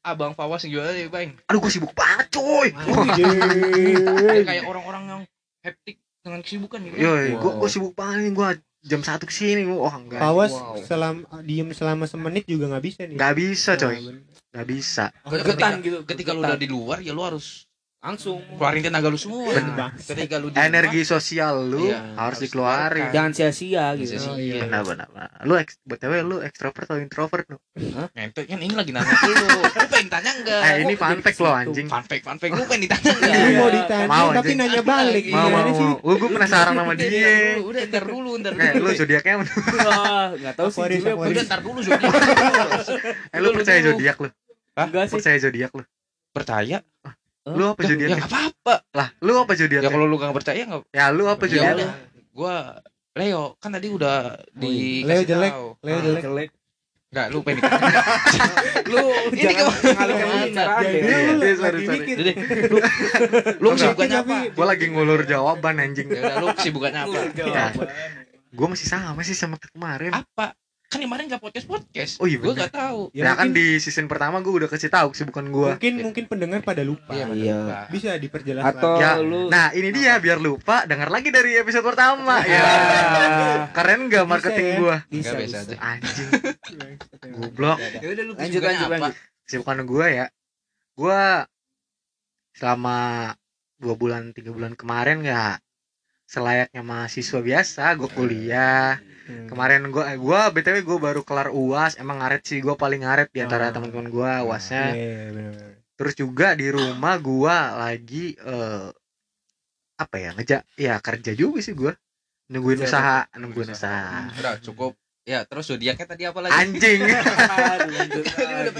Abang Fawas gimana nih, Bang? Aduh gue sibuk banget coy Ya, kayak orang-orang yang hektik dengan kesibukan gitu. Yoi gue Wow. gue sibuk banget nih Gue jam satu ke sini gue Wah enggak Fawas Wow. selam diem selama semenit juga nggak bisa nih Gak bisa coy. Gak bisa Gregetan gitu Ketika lu udah di luar ya lu harus langsung keluarin tenaga lu semua. Bang. Ketika lu di Energi sosial lu Iya, Harus harus dikeluarin jangan sia-sia gitu Sia-sia. Oh, iya. Benar benar benar. Lu eks, BTW lu ekstrovert atau introvert lu? rumah, ngentot kan ini lagi nanya lu. Lu pengen tanya enggak? Eh ini fun fact lo anjing. Fun fact, fun fact. Lu pengen ditanya enggak? Mau ditanya Mau, tapi anjing. nanya balik. Mau mau mau. Gue gue penasaran sama dia. Udah ntar dulu, ntar Kayak dulu. lu zodiaknya nggak tahu sih. Udah ntar dulu zodiak. Eh lu percaya zodiak lu? enggak sih Percaya zodiak lu? Percaya? Lu apa Ya zodiaknya? enggak apa-apa. Lah, lu apa Ya zodiaknya? kalau lu enggak percaya enggak Ya lu apa Ya zodiaknya? udah. Gua Leo kan tadi udah di Leo jelek. Leo Ah, jelek jelek Enggak, lu pengen lu Ini jangan ke mana? ngalihkan Ya, deh. lu Iya, sorry. Jadi lu lu kesibukannya apa? Gue lagi ngulur jawaban anjing. Ya udah lu kesibukannya apa? Ya. Gue masih sama sih sama kemarin. Apa? Kan kemarin enggak podcast podcast. Oh, iya Gua bener. enggak tahu. Ya, kan mungkin- di season pertama gue udah kasih tahu kesibukan gue. mungkin mungkin pendengar pada lupa Iya, Iya. bisa diperjelas atau lagi. Ya, lu Nah ini dia biar lupa dengar lagi dari episode pertama ya. Keren gak marketing Bisa ya? gua? bisa Nggak biasa bisa aja. Anjing. Goblok. Ya udah lu Lanjut, lanjut, apa? lanjut. Kesibukan gua ya. Gua selama dua bulan tiga bulan kemarin ya selayaknya mahasiswa biasa gue kuliah Hmm. kemarin gua eh, gua btw gua baru kelar uas emang ngaret sih gua paling ngaret di antara Oh. teman-teman gua uasnya Iya, iya, bener-bener. terus juga di rumah gua lagi eh apa ya ngejak ya kerja juga sih gua nungguin Kerja, usaha nungguin usaha Hmm, Udah cukup. Ya, terus zodiaknya tadi apa lagi? anjing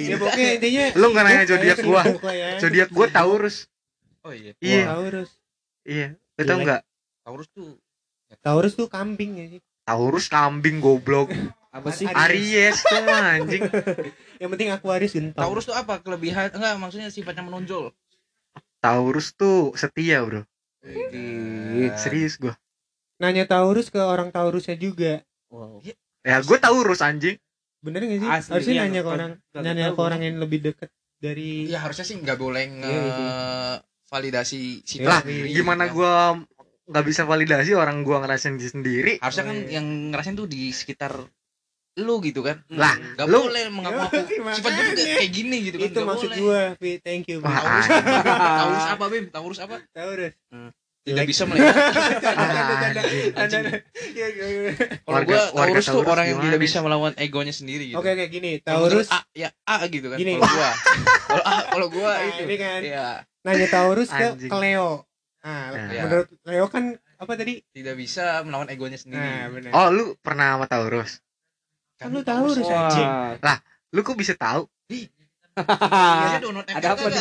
ya pokoknya intinya lu nggak nanya ya, zodiak gua zodiak gua taurus Oh iya. iya Taurus iya lu tau Jelek. nggak Taurus tuh Taurus tuh kambing ya sih taurus kambing goblok. Apa sih? Aries. Tuh mah, anjing. Yang penting Aquarius gentong. Taurus tuh apa? Kelebihan? Enggak maksudnya sifatnya menonjol. Taurus tuh setia bro. Ih, serius gua. Nanya Taurus ke orang Taurusnya juga. Wow. ya gue Taurus anjing. Bener gak sih? Asli, harusnya iya, nanya ke orang nanya ke orang yang lebih deket dari ya harusnya sih nggak boleh nge Iya, iya. validasi sifat Lah, gimana kan. Nggak bisa validasi orang gua ngerasain sendiri harusnya kan iya. yang ngerasain tuh di sekitar lu gitu kan Lah, Gak lu- boleh mengaku-ngaku Yoi, sifat gue tuh kayak gini gitu kan itu Nggak maksud boleh. gua Pi. thank you. Wah, Taurus anjing. apa? Taurus apa Bim? Taurus apa? Taurus Tidak Jelek. bisa melihat. Kalau gua warga Taurus tuh orang yang tidak bisa melawan egonya sendiri gitu. oke oke gini Taurus A ya A gitu kan. Gini. Kalau gua. Kalau A kalau gua Nah, itu. ini kan Iya, nanya Taurus ke, Anjing. Nah Ya. menurut Leo kan apa tadi tidak bisa melawan egonya sendiri. nah benar oh lu pernah sama Taurus kan lu Taurus anjing Wah. lu kok bisa tahu Dia ML ada apa nih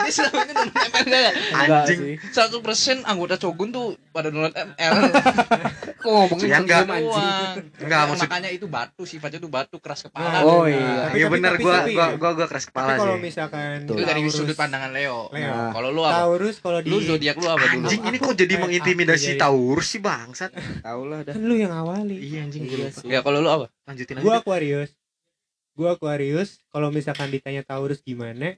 Dia selama ini ML nggak? Enggak Anjing. Satu persen anggota Cogun tuh pada download ML. kok ngomongin Ya, enggak. sebelum anjing. Enggak, Ya, maksud- makanya itu batu sifatnya tuh batu keras kepala. Oh, benar. iya. Iya tapi- gua gua gua gua keras kepala kalau sih misalkan Itu dari sudut pandangan Leo. Leo. Nah. Kalau lu apa? Taurus kalau di Lu zodiak lu apa dulu? anjing ini kok jadi mengintimidasi Taurus sih bangsat tahu lah dah kan lu yang awali iya anjing Iya gua sih. Ya kalau lu apa? lanjutin aja gua. Aquarius gua Aquarius kalau misalkan ditanya Taurus gimana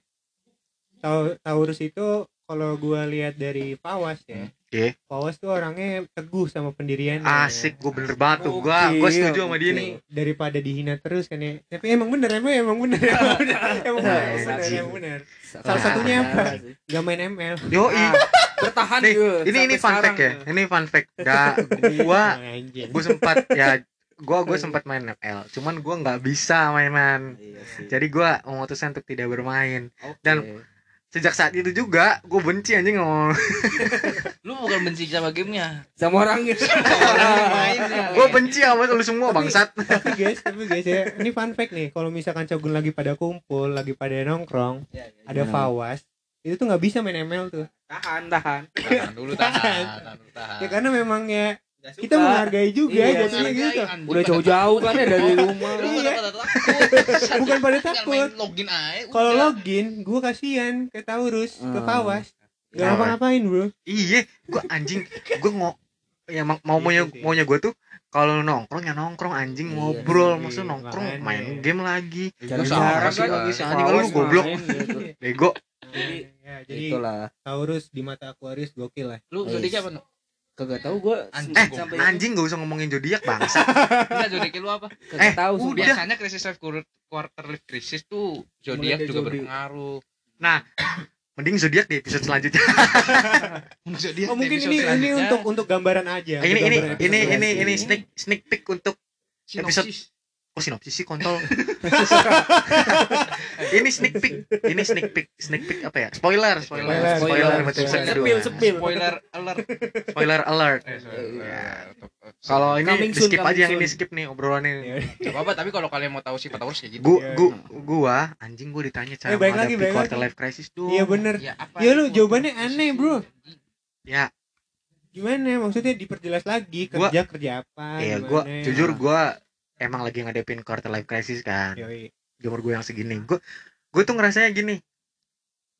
Tau- Taurus itu kalau gua lihat dari Pawas ya Oke. Pawas tuh orangnya teguh sama pendiriannya. Asik gua bener banget tuh gua gua Gokil, setuju sama dia nih. Daripada dihina terus kan ya. Tapi emang bener emang emang bener emang bener emang bener, Nah, emang bener, emang bener. Salah satunya apa? gak main ML yoi. Ah, bertahan nih ini ini fun fact ya. Ini fun fact. Gak gua Anjing. gua sempat ya gua gua sempat main ML cuman gua nggak bisa mainan. Iya sih. jadi gua memutuskan untuk tidak bermain. Oke. dan- sejak saat itu juga gue benci anjing ngomong Lu bukan benci sama gamenya. sama orangnya Orang gue benci sama lu semua bangsat. tapi guys tapi guys ya ini fun fact nih. Kalau misalkan cogun lagi pada kumpul lagi pada nongkrong ada Nah. Fawas itu tuh nggak bisa main ML tuh. Tahan tahan. Tahan dulu tahan, tahan. Dulu tahan. ya karena memang ya Nggak kita menghargai juga Iya, jatuhnya Hargai, gitu anjing, udah jauh-jauh kan ya dari takut. rumah Iya. pada pada takut. bukan pada takut login aja. kalau login gue kasihan ke Taurus ke Hmm. Fawas gak Kenapa? ngapa-ngapain bro iya gue anjing gue mau ya mak- mau Gitu maunya maunya gue tuh kalau nongkrong ya nongkrong anjing Iya ngobrol sih, maksud makanya. nongkrong main game lagi Lu cara sih, kan lagi sih, anjing, lu goblok. gitu. bego jadi ya, jadi itulah Taurus di mata Aquarius gokil lah Lu Yes. zodiak apa? Kagak tahu gua Anjing, eh sampai anjing gak usah ngomongin zodiak bangsa Enggak zodiak lu apa? kagak eh, tahu sumpah. Biasanya krisis life quarter life crisis tuh zodiak juga berpengaruh. mending zodiak di episode selanjutnya. Zodiak oh mungkin ini ini untuk untuk gambaran aja ini untuk ini ini ini ini sneak sneak peek untuk episode- Oh sinopsis sih kontol ini sneak peek ini sneak peek sneak peek apa ya spoiler spoiler Spoiler, spoiler, spoiler. Spoiler. Sepil, sepil. Spoiler alert. spoiler alert Eh, spoiler. kalau ini Coming di soon, skip aja coming yang ini soon. skip nih obrolan Ya, ini Gak apa-apa, tapi kalau kalian mau tahu sifat Taurus kayak gitu. gua Iya. gua gua anjing gua ditanya cara Eh, balik lagi, quarter life crisis tuh iya bener Ya, apa? Ya, lu jawabannya aneh, bro. ya gimana maksudnya diperjelas lagi Gua- kerja kerja apa ya gimana? gua jujur gua emang lagi ngadepin quarter life crisis kan. Yoi. di umur gue yang segini. Gue gue tuh ngerasanya gini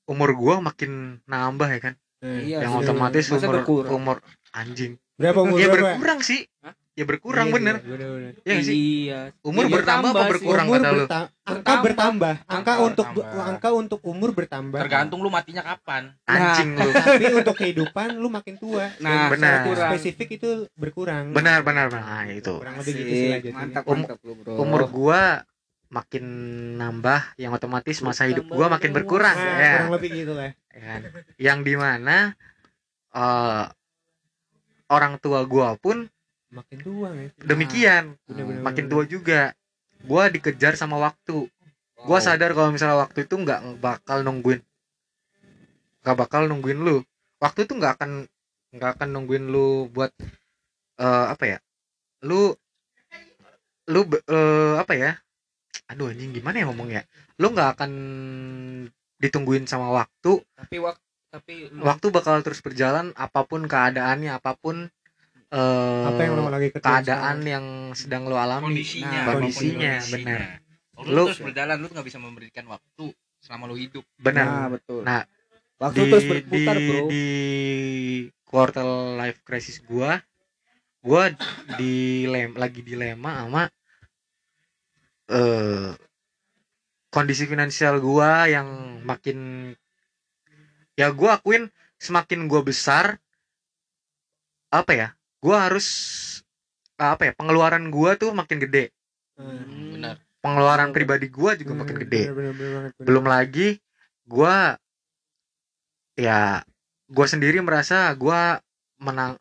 umur gua makin nambah ya kan? Nah, Iya, yang bener, otomatis umur berkurang? umur anjing. Berapa umur ya berapa berkurang sih. Hah? Ya berkurang Iya, bener. iya, bener-bener. ya sih? Iya. Umur Iya, bertambah apa bertambah berkurang umur kata lu? berta- angka Bertambah. bertambah. Angka Angka untuk bertambah. angka untuk umur bertambah. Tergantung lu matinya kapan. anjing lu. tapi untuk kehidupan lu makin tua. Nah Benar. Spesifik itu berkurang. Benar benar benar. Nah, itu. Kurang lebih gitu sih mantap Um- mantap lu bro. umur gua makin nambah yang otomatis masa hidup gua makin berkurang nah, ya, kurang lebih gitu lah. Ya kan? yang di mana eh orang tua gua pun makin tua men. Demikian. Bener-bener. makin tua juga. Gua dikejar sama waktu. Gua sadar kalau misalnya waktu itu nggak bakal nungguin. Nggak bakal nungguin lu. Waktu itu nggak akan nggak akan nungguin lu buat eh apa ya? Lu lu eh, apa ya? Aduh anjing gimana ya ngomongnya? Lu nggak akan ditungguin sama waktu. Tapi waktu tapi lu- waktu bakal terus berjalan apa pun keadaannya apa pun eh, apa yang lo lagi kerjain keadaan sekarang? yang sedang lo alami kondisinya Nah, kondisinya, benar. lu, Lu- terus berjalan lu nggak bisa memberikan waktu selama lu hidup benar Nah, betul. Nah, waktu di, terus berputar, di, Bro. di quarter life crisis gua gua dilem lagi dilema sama eh kondisi finansial gua yang makin ya gua akuin semakin gua besar apa ya gua harus apa ya pengeluaran gua tuh makin gede. Hmm. benar. Pengeluaran pribadi gua juga makin Hmm, gede. bener, bener, bener banget, bener. belum lagi gua ya gua sendiri merasa gua menang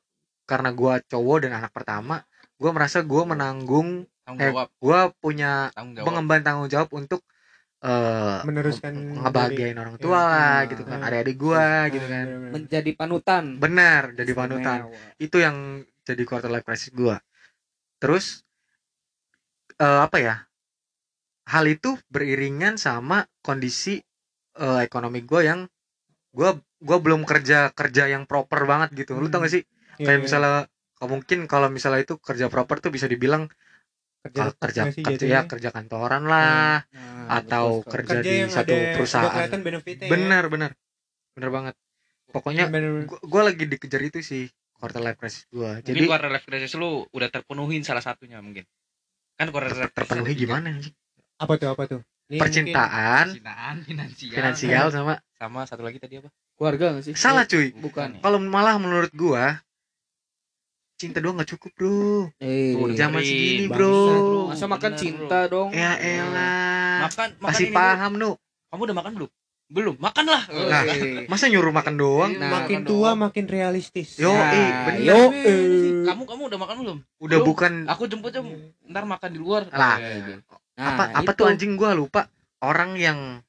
karena gua cowok dan anak pertama gua merasa gua menanggung tanggung eh, jawab. gua punya tanggung jawab. mengemban tanggung jawab untuk eh meneruskan ngebahagiain orang tua ya, lah nah, gitu kan nah, adik-adik gua Ah, gitu kan. bener. menjadi panutan. Benar jadi panutan. Itu yang jadi quarter life crisis gua. Terus eh, apa ya hal itu beriringan sama kondisi eh, ekonomi gua yang gua gua belum kerja kerja yang proper banget gitu. Lu tau gak sih? Iya, kayak iya. misalnya kalau mungkin kalau misalnya itu kerja proper tuh bisa dibilang kerja ah, kerja kerja jatuhnya? ya kerja kantoran lah Nah, atau betul kerja, kerja di satu ada, perusahaan. benefitnya ya. benar benar benar banget. Pokoknya Bener- gua lagi dikejar itu sih quarter life crisis gua. Jadi jadi quarter life crisis lu udah terpenuhin salah satunya mungkin. Kan quarter life crisis terpenuhi gimana anjing? apa tuh apa tuh? Ini percintaan. Percintaan, finansial, finansial sama sama satu lagi tadi apa? Keluarga nggak sih? Salah cuy. Bukan. Ya? kalau malah menurut gua cinta doang nggak cukup bro. Eh. Zaman segini bro. masa makan Bener, cinta dong? Ya elah. Makan makan masih paham nu. Kamu udah makan belum belum makan lah Nah, masa nyuruh makan doang? Nah, makin makan tua doang. makin realistis. Yo, Nah, eh, bener. yo, Eh, kamu kamu udah makan belum? Udah Belum. bukan. Aku jemput aja ntar makan di luar. Lah. Nah, apa apa itu. tuh anjing? Gua lupa. Orang yang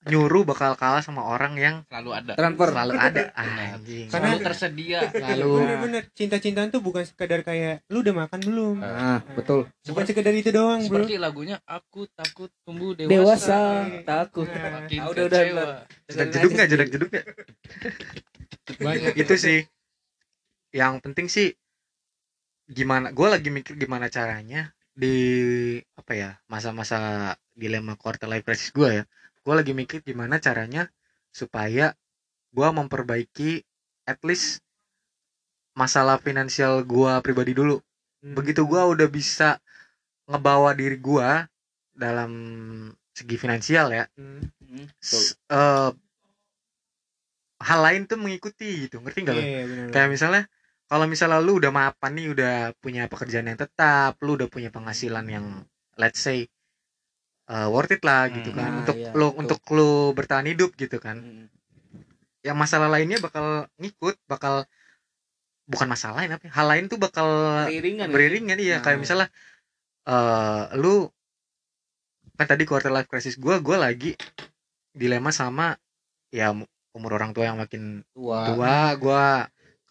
nyuruh bakal kalah sama orang yang selalu ada. Transfer selalu ada. Anjing. Karena- selalu tersedia. Lalu- bener-bener cinta-cintaan tuh bukan sekedar kayak lu udah makan belum? Nah betul. bukan sekedar itu doang bro. Seperti lagunya aku takut tumbuh dewasa, dewasa takut. Nah, makin Ah, udah, udah, jedak jeduk nggak? jedak jeduk banyak itu sih. Yang penting sih gimana gue lagi mikir gimana caranya di apa ya masa-masa dilema quarter life crisis gue ya gue lagi mikir gimana caranya supaya gue memperbaiki at least masalah finansial gue pribadi dulu Hmm. begitu gue udah bisa ngebawa diri gue dalam segi finansial ya Hmm. Hmm, s- eh, hal lain tuh mengikuti gitu ngerti nggak lo? Iya, bener, kayak misalnya kalau misalnya lu udah mapan nih udah punya pekerjaan yang tetap lu udah punya penghasilan yang let's say uh, worth it lah gitu Hmm. kan Nah, untuk iya, betul. untuk lu bertahan hidup gitu kan Hmm. yang masalah lainnya bakal ngikut bakal bukan masalah lain apa ya, hal lain tuh bakal beriringan beriringan iya kayak Nah. misalnya eh lu kan tadi quarter life crisis gua gua lagi dilema sama ya umur orang tua yang makin tua tua gua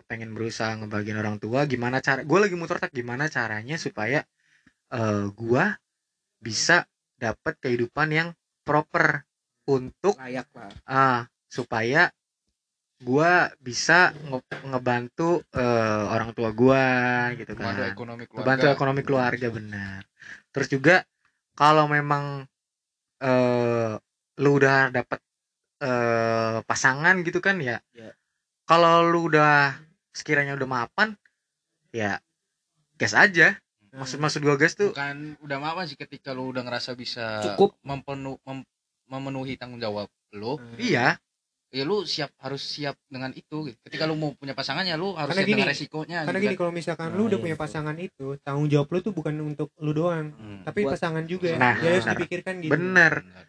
pengen berusaha ngebagian orang tua gimana cara gue lagi muter otak gimana caranya supaya eh gua bisa dapat kehidupan yang proper untuk layak lah ah supaya gua bisa nge- ngebantu eh, orang tua gua gitu Membantu kan. ekonomi keluarga. Ngebantu ekonomi keluarga benar. terus juga kalau memang eh lu udah dapet eh pasangan gitu kan ya. Ya. kalau lu udah sekiranya udah mapan ya gas aja. Hmm. Maksud maksud gua gas tuh bukan udah apa sih ketika lu udah ngerasa bisa Cukup. mempenu, mem- memenuhi tanggung jawab lu Hmm. iya ya lu siap harus siap dengan itu gitu. ketika lu mau punya pasangannya lu harus Karena siap gini, dengan resikonya karena gitu gini kan. kalau misalkan Nah, lu udah iya, punya betul. pasangan itu tanggung jawab lu tuh bukan untuk lu doang Hmm. tapi Buat- pasangan juga Nah, Jadi harus dipikirkan gitu bener Benar.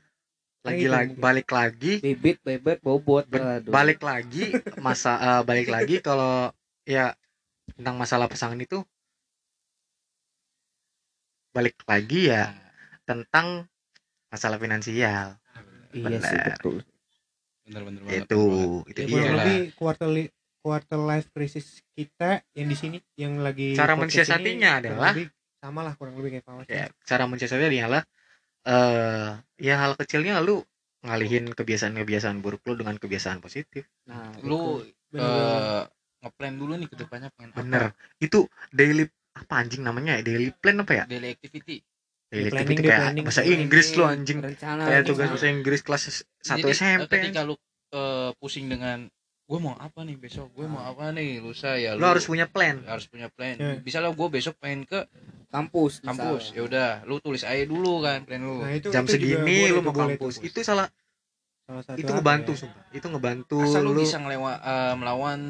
lagi gitu lagi balik lagi bibit bebet bobot Ben- balik lagi masa eh, balik lagi kalau ya tentang masalah pasangan itu balik lagi ya tentang masalah finansial. Iya sih benar. betul. Bener bener banget. Itu bener itu ya, dia. lebih quarter quarter life crisis kita yang di sini yang lagi Cara mensiasatinya adalah- lebih sama lah kurang lebih kayak Fawas ya cara mensiasatinya adalah eh ya hal kecilnya lu ngalihin kebiasaan-kebiasaan buruk lu dengan kebiasaan positif. Nah lu eh, ngeplan dulu nih ke depannya pengen bener. Apa itu daily apa anjing namanya ya? Daily plan apa ya? Daily activity. Daily planning, activity kayak planning. bahasa Planning, Inggris lo anjing. rencana kayak rencana. tugas bahasa Inggris kelas 1 Jadi, SMP eh, ketika lu eh, pusing dengan gue mau apa nih besok? Gue mau apa nih? Lusa ya lo harus punya plan. harus punya plan. Ya. misalnya gue besok pengen ke kampus kampus. Ya udah lu tulis aja dulu kan plan lu. Nah, itu, jam itu segini lu mau kampus. itu salah salah satu itu ngebantu ya? sumpah. Itu ngebantu asal lu lu bisa ngelewa eh, melawan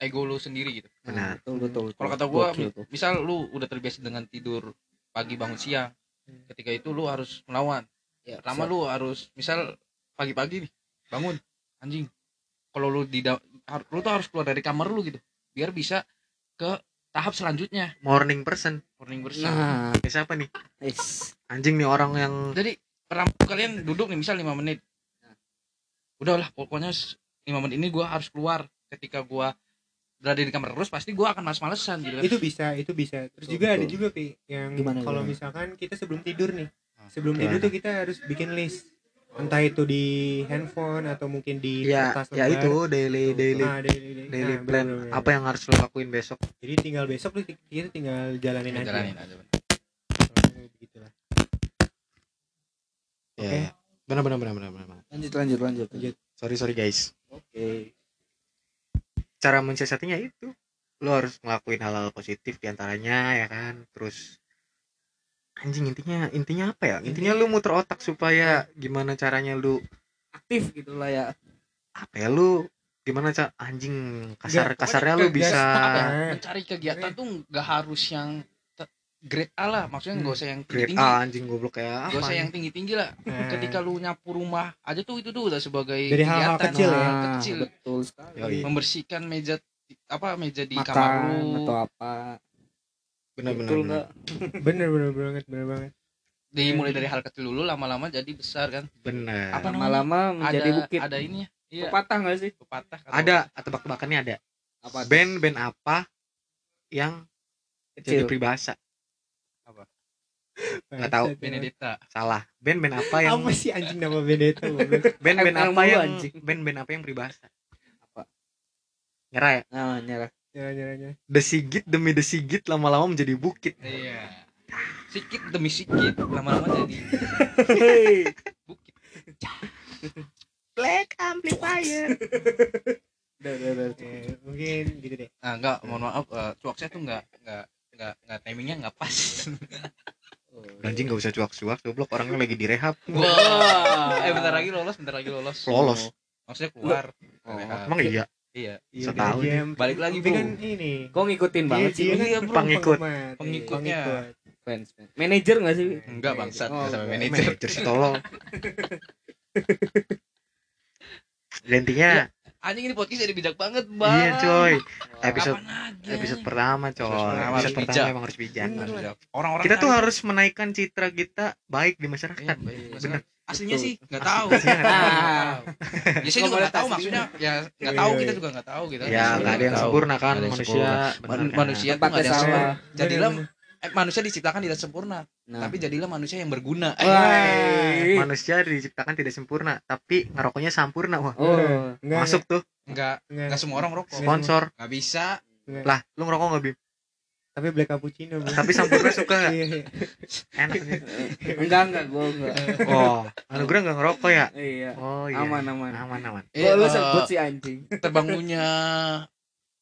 ego lu sendiri gitu. Benar. Betul betul kalau betul. kata gue Gokil tuh. misal lu udah terbiasa dengan tidur pagi bangun siang Hmm. ketika itu lu harus melawan. Ya, pertama siap. lu harus misal pagi-pagi nih bangun anjing. Kalau lu di lu tuh harus keluar dari kamar lu gitu biar bisa ke tahap selanjutnya. Morning person. Morning person. Nah. Kayak siapa nih? Is. Anjing nih orang yang jadi pertama kalian duduk nih misal 5 menit udahlah pokoknya 5 menit ini gua harus keluar ketika gua berada di kamar terus pasti gua akan males-malesan gitu kan. itu bisa itu bisa terus Betul, juga ada betul. juga pi yang Gimana, kalau misalkan kita sebelum tidur nih Ah, sebelum gimana? tidur tuh kita harus bikin list entah itu di handphone atau mungkin di ya kertas ya lembar. itu daily daily Nah, daily, daily, daily nah, plan bener-bener. apa yang harus lo lakuin besok jadi tinggal besok lu kita tinggal jalanin aja jalanin aja begitulah ya Oke. ya. Benar benar benar benar benar. Lanjut lanjut lanjut. Lanjut. sorry sorry guys. Oke. Cara mensiasatinya itu lo harus ngelakuin hal-hal positif di antaranya ya kan? Terus anjing intinya intinya apa ya? Intinya lu muter otak supaya gimana caranya lu aktif gitulah ya. Apa ya? Lu gimana cara anjing kasar kasarnya pokoknya lu bisa ya, mencari kegiatan tuh nggak harus yang grade A lah maksudnya nggak usah yang tinggi grade tinggi A anjing goblok kayak nggak apa usah yang tinggi tinggi lah. Nah, ketika lu nyapu rumah aja tuh itu tuh udah sebagai Dari hal-hal kegiatan. kecil ya. Hal kecil. Betul sekali. Yoi. membersihkan meja apa meja di kamar makan lu. atau apa. Benar benar betul benar. nggak bener bener banget bener banget. Dimulai dari hal kecil dulu lama-lama jadi besar kan? Bener Apa lama-lama menjadi ada bukit. ada ini ya? Iya. Pepatah nggak sih? Pepatah atau- ada. tebak-tebakannya ada. Apa band band apa yang jadi kecil peribahasa Nggak tahu. Bangsat, Benedetta. Salah. Band band apa yang apa sih anjing nama Benedetta band band apa yang anjing. band band apa yang peribahasa? Apa? nyerah ya? Nah nyerah Nyerah, nyerah, nyerah. The Sigit demi The Sigit lama-lama menjadi bukit. Iya. Sikit demi sikit lama-lama jadi bukit. Black Amplifier. Udah udah udah. Eh, mungkin gitu deh. Ah enggak mohon maaf uh, cuak saya tuh enggak enggak enggak enggak timingnya enggak pas anjing gak usah cuak-cuak goblok. Orangnya lagi direhab wah eh bentar lagi lolos bentar lagi lolos. Lolos. Maksudnya keluar. Oh, Rehab. emang iya? Iya. Iya, tau dia jam. Balik lagi, Bro. kan ini. Kok ngikutin banget sih. Dia- dia Iya, kan bro. Pengikut. Pengikutnya. Pengikut. fans fans. Manajer nggak sih? Enggak bangsat Oh, enggak. manajer. Manajer sih tolong. Ya, intinya anjing ini podcast jadi bijak banget iya bang coy Wah. episode episode pertama coy Episode pertama episode harus pertama bijak. emang harus bijak Bener. Harus bijak. orang-orang kita tuh harus menaikkan citra kita baik di Iya, masyarakat baik. bener aslinya Betul. sih nggak tahu ya saya juga nggak tahu maksudnya ya nggak Iya, tahu iya. kita juga nggak tahu gitu ya nggak ada yang sempurna kan Nggak ada yang manusia kan? manusia tuh nggak ada salah. jadilah eh, manusia diciptakan tidak sempurna nah. tapi jadilah manusia yang berguna. Eh, Wah. manusia diciptakan tidak sempurna tapi ngerokoknya sampurna. Wah. Oh. Enggak, masuk tuh. Nggak enggak, nggak. semua orang rokok sponsor. nggak bisa. Enggak. lah lu ngerokok nggak bim? Tapi black cappuccino, Bro. tapi sampurna suka nggak? Iya, iya. enak nih. Enggak enggak gue enggak. Oh anugerah nggak ngerokok ya? Iya. Oh iya. Aman aman. Aman aman. Eh, Kok lu eh, sebut sih anjing. terbangunnya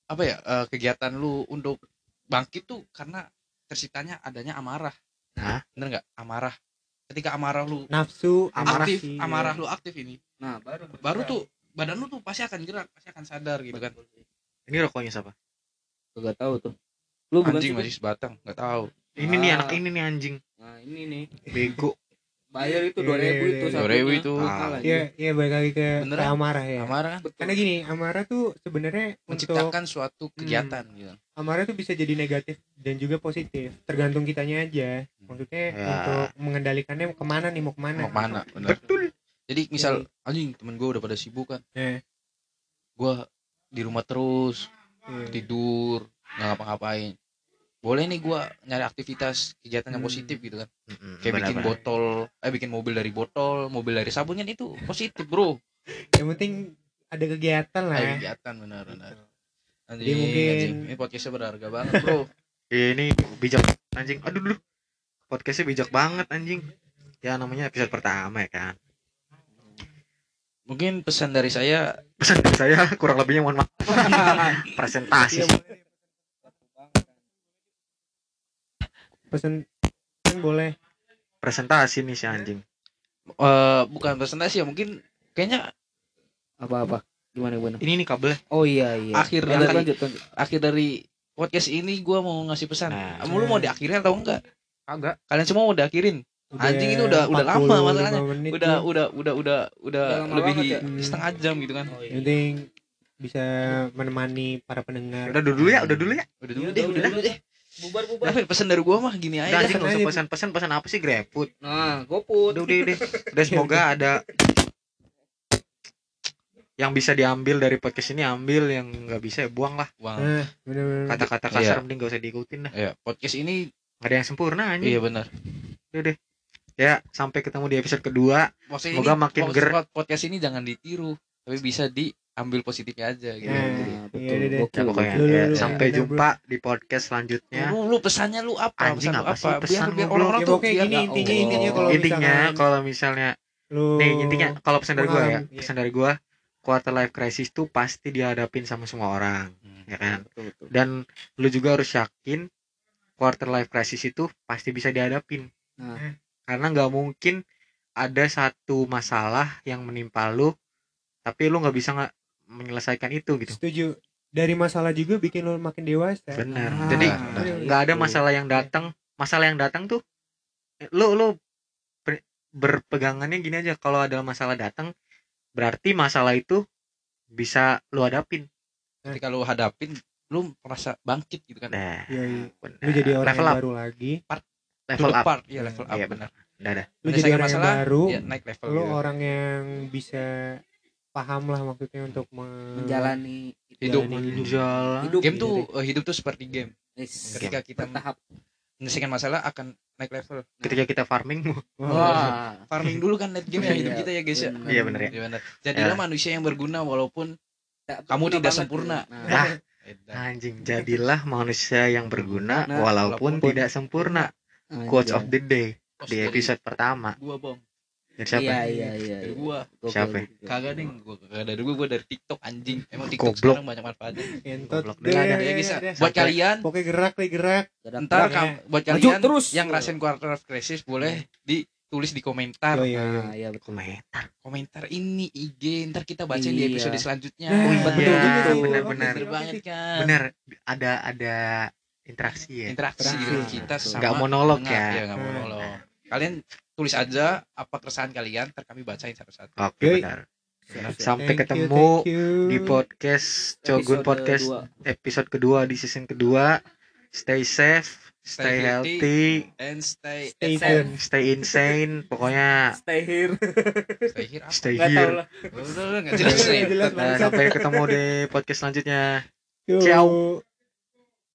apa ya eh, kegiatan lu untuk bangkit tuh karena terciptanya adanya amarah. Hah? bener nggak? Amarah. Ketika amarah lu Nafsu, amarah aktif sih, amarah lu aktif ini. Nah baru baru tuh badan lu tuh pasti akan gerak pasti akan sadar gitu kan. Ini rokoknya siapa? Gak tahu tuh. Lu anjing sih, masih sebatang nggak tahu. Ini nih Ah. anak ini nih anjing. Nah ini nih. Bego bayar itu Iya, dua ribu iya, itu iya. satunya. 2.000 itu. Aja. Iya, iya balik lagi ke, amarah ya. amarah kan betul Karena gini, amarah tuh sebenarnya untuk menciptakan suatu kegiatan gitu amarah tuh bisa jadi negatif dan juga positif, tergantung kitanya aja. Maksudnya Ya. untuk mengendalikannya ke mana nih mau ke mana? mau ke mana bener betul jadi misal anjing temen gue udah pada sibuk kan Eh. gue di rumah terus Iya. tidur nggak ngapa-ngapain boleh nih gue nyari aktivitas kegiatan yang Hmm. positif gitu kan. Mm-mm, kayak bikin botol eh bikin mobil dari botol mobil dari sabun kan itu positif bro. Yang penting ada kegiatan lah. ada ya. kegiatan benar benar. Anjing, Jadi mungkin- anjing. ini podcastnya berharga banget bro. Ini bijak anjing. Aduh dulu podcastnya bijak banget anjing. Ya namanya episode pertama ya kan? Mungkin pesan dari saya pesan dari saya kurang lebihnya mohon maaf. Presentasi. Iya, sih. boleh. Pesen pesen boleh. presentasi nih si anjing eh bukan presentasi ya mungkin kayaknya apa-apa gimana gimana ini nih kabelnya oh iya iya Akhir lanjut dari- lanjut lanjut akhir dari podcast ini gua mau ngasih pesan Nah. kamu lu mau diakhirin atau enggak kagak kalian semua mau diakhirin Anjing ini udah- udah lama 45 masalahnya. udah udah udah udah udah Udah lebih ya. Hmm. setengah jam gitu kan oh, iya. penting bisa menemani para pendengar. udah dulu ya udah dulu ya udah dulu Iya, deh udah, udah udah, deh bubar bubar Tapi pesan dari gua mah gini aja. Nggak usah aja. pesan-pesan pesan apa sih? GrabFood. Nah goput udah udah udah. Udah semoga ada yang bisa diambil dari podcast ini ambil. Yang nggak bisa ya buang lah. Nah, bener-bener. kata-kata kasar Iya. mending gak usah diikutin dah ya podcast ini nggak ada yang sempurna anjing. Iya benar udah deh. Ya sampai ketemu di episode kedua. Maksudnya Semoga ini makin ger- pod- podcast ini jangan ditiru tapi bisa diambil positifnya aja gitu. Nah, Nah, iya betul. ya gokil pokoknya ya, sampai bener, jumpa di podcast selanjutnya. Lu, lu pesannya lu apa? Anjing, pesan apa apa, sih biar pesan biar orang-orang Ya, tuh biar gini, intinya- oh. intinya kalau intinya kalau misalnya Lu nih intinya kalau pesan dari gue ya iya. pesan dari gue quarter life crisis tuh pasti dihadapin sama semua orang Hmm. ya kan? betul betul. Dan lu juga harus yakin quarter life crisis itu pasti bisa dihadapin. Nah. karena nggak mungkin ada satu masalah yang menimpa lu tapi lu nggak bisa nggak menyelesaikan itu gitu setuju. Dari masalah juga bikin lu makin dewasa. benar Ah, jadi nggak ada Betul. masalah yang datang masalah yang datang tuh eh, lu lu ber- berpegangannya gini aja kalau ada masalah datang berarti masalah itu bisa lu hadapin ketika lu hadapin lu merasa bangkit gitu kan nah Iya, iya. benar. Lu jadi orang level yang up baru lagi. level To the up part, iya level up Iya, benar udah dah Lu jadi orang yang masalah, baru. ya naik level Lu gitu. orang yang bisa paham lah maksudnya untuk me- menjalani Hidup. menjalani hidup. Hidup. game tuh eh, hidup tuh seperti game Yes. ketika kita bertahap menyelesaikan masalah akan naik level ketika kita farming Wah. farming dulu kan net game ya hidup Iya, kita ya guys ya Iya, bener ya. Iya benar. Jadilah Ya. manusia yang berguna walaupun Tak- Kamu tidak banget sempurna. Nah, Ah, Edan. anjing jadilah manusia yang berguna Nah, walaupun walaupun- tidak sempurna anjay. quotes of the day di episode pertama gua bong dari siapa iya iya iya dari iya. gua Gokil, Siapa? gokil. kagak ding gua kagak dari gua gua dari TikTok anjing emang TikTok Goblok. sekarang banyak manfaatnya Entot. Goblok. Deh, Nggak ada deh, ya guys ya. deh. buat Sampai- kalian Pokoknya gerak nih gerak. Gerak, ntar Ya. kam- buat Maju kalian terus. yang ngerasain quarter of crisis boleh ditulis di komentar Oh, iya, iya. Nah, iya betul. komentar komentar ini IG ntar kita bacain di Iya. episode selanjutnya Nah, Oh iya, betul juga tuh. benar-benar. bener banget kan bener ada ada interaksi ya interaksi Interaksi. kita Betul. sama nggak monolog ya Iya, monolog kalian tulis aja apa keresahan kalian ntar kami bacain satu-satu oke benar siap. sampai Thank you, ketemu thank you. di podcast Cogun Episode Podcast dua. episode kedua di season kedua stay safe stay, Stay healthy. healthy and stay Stay tune. stay insane pokoknya Stay here. stay here apa? stay Nggak tahu here lah. Udah, udah, nggak jelas Nggak nih. jelas, Nah, sampai ketemu di podcast selanjutnya Yo. Ciao.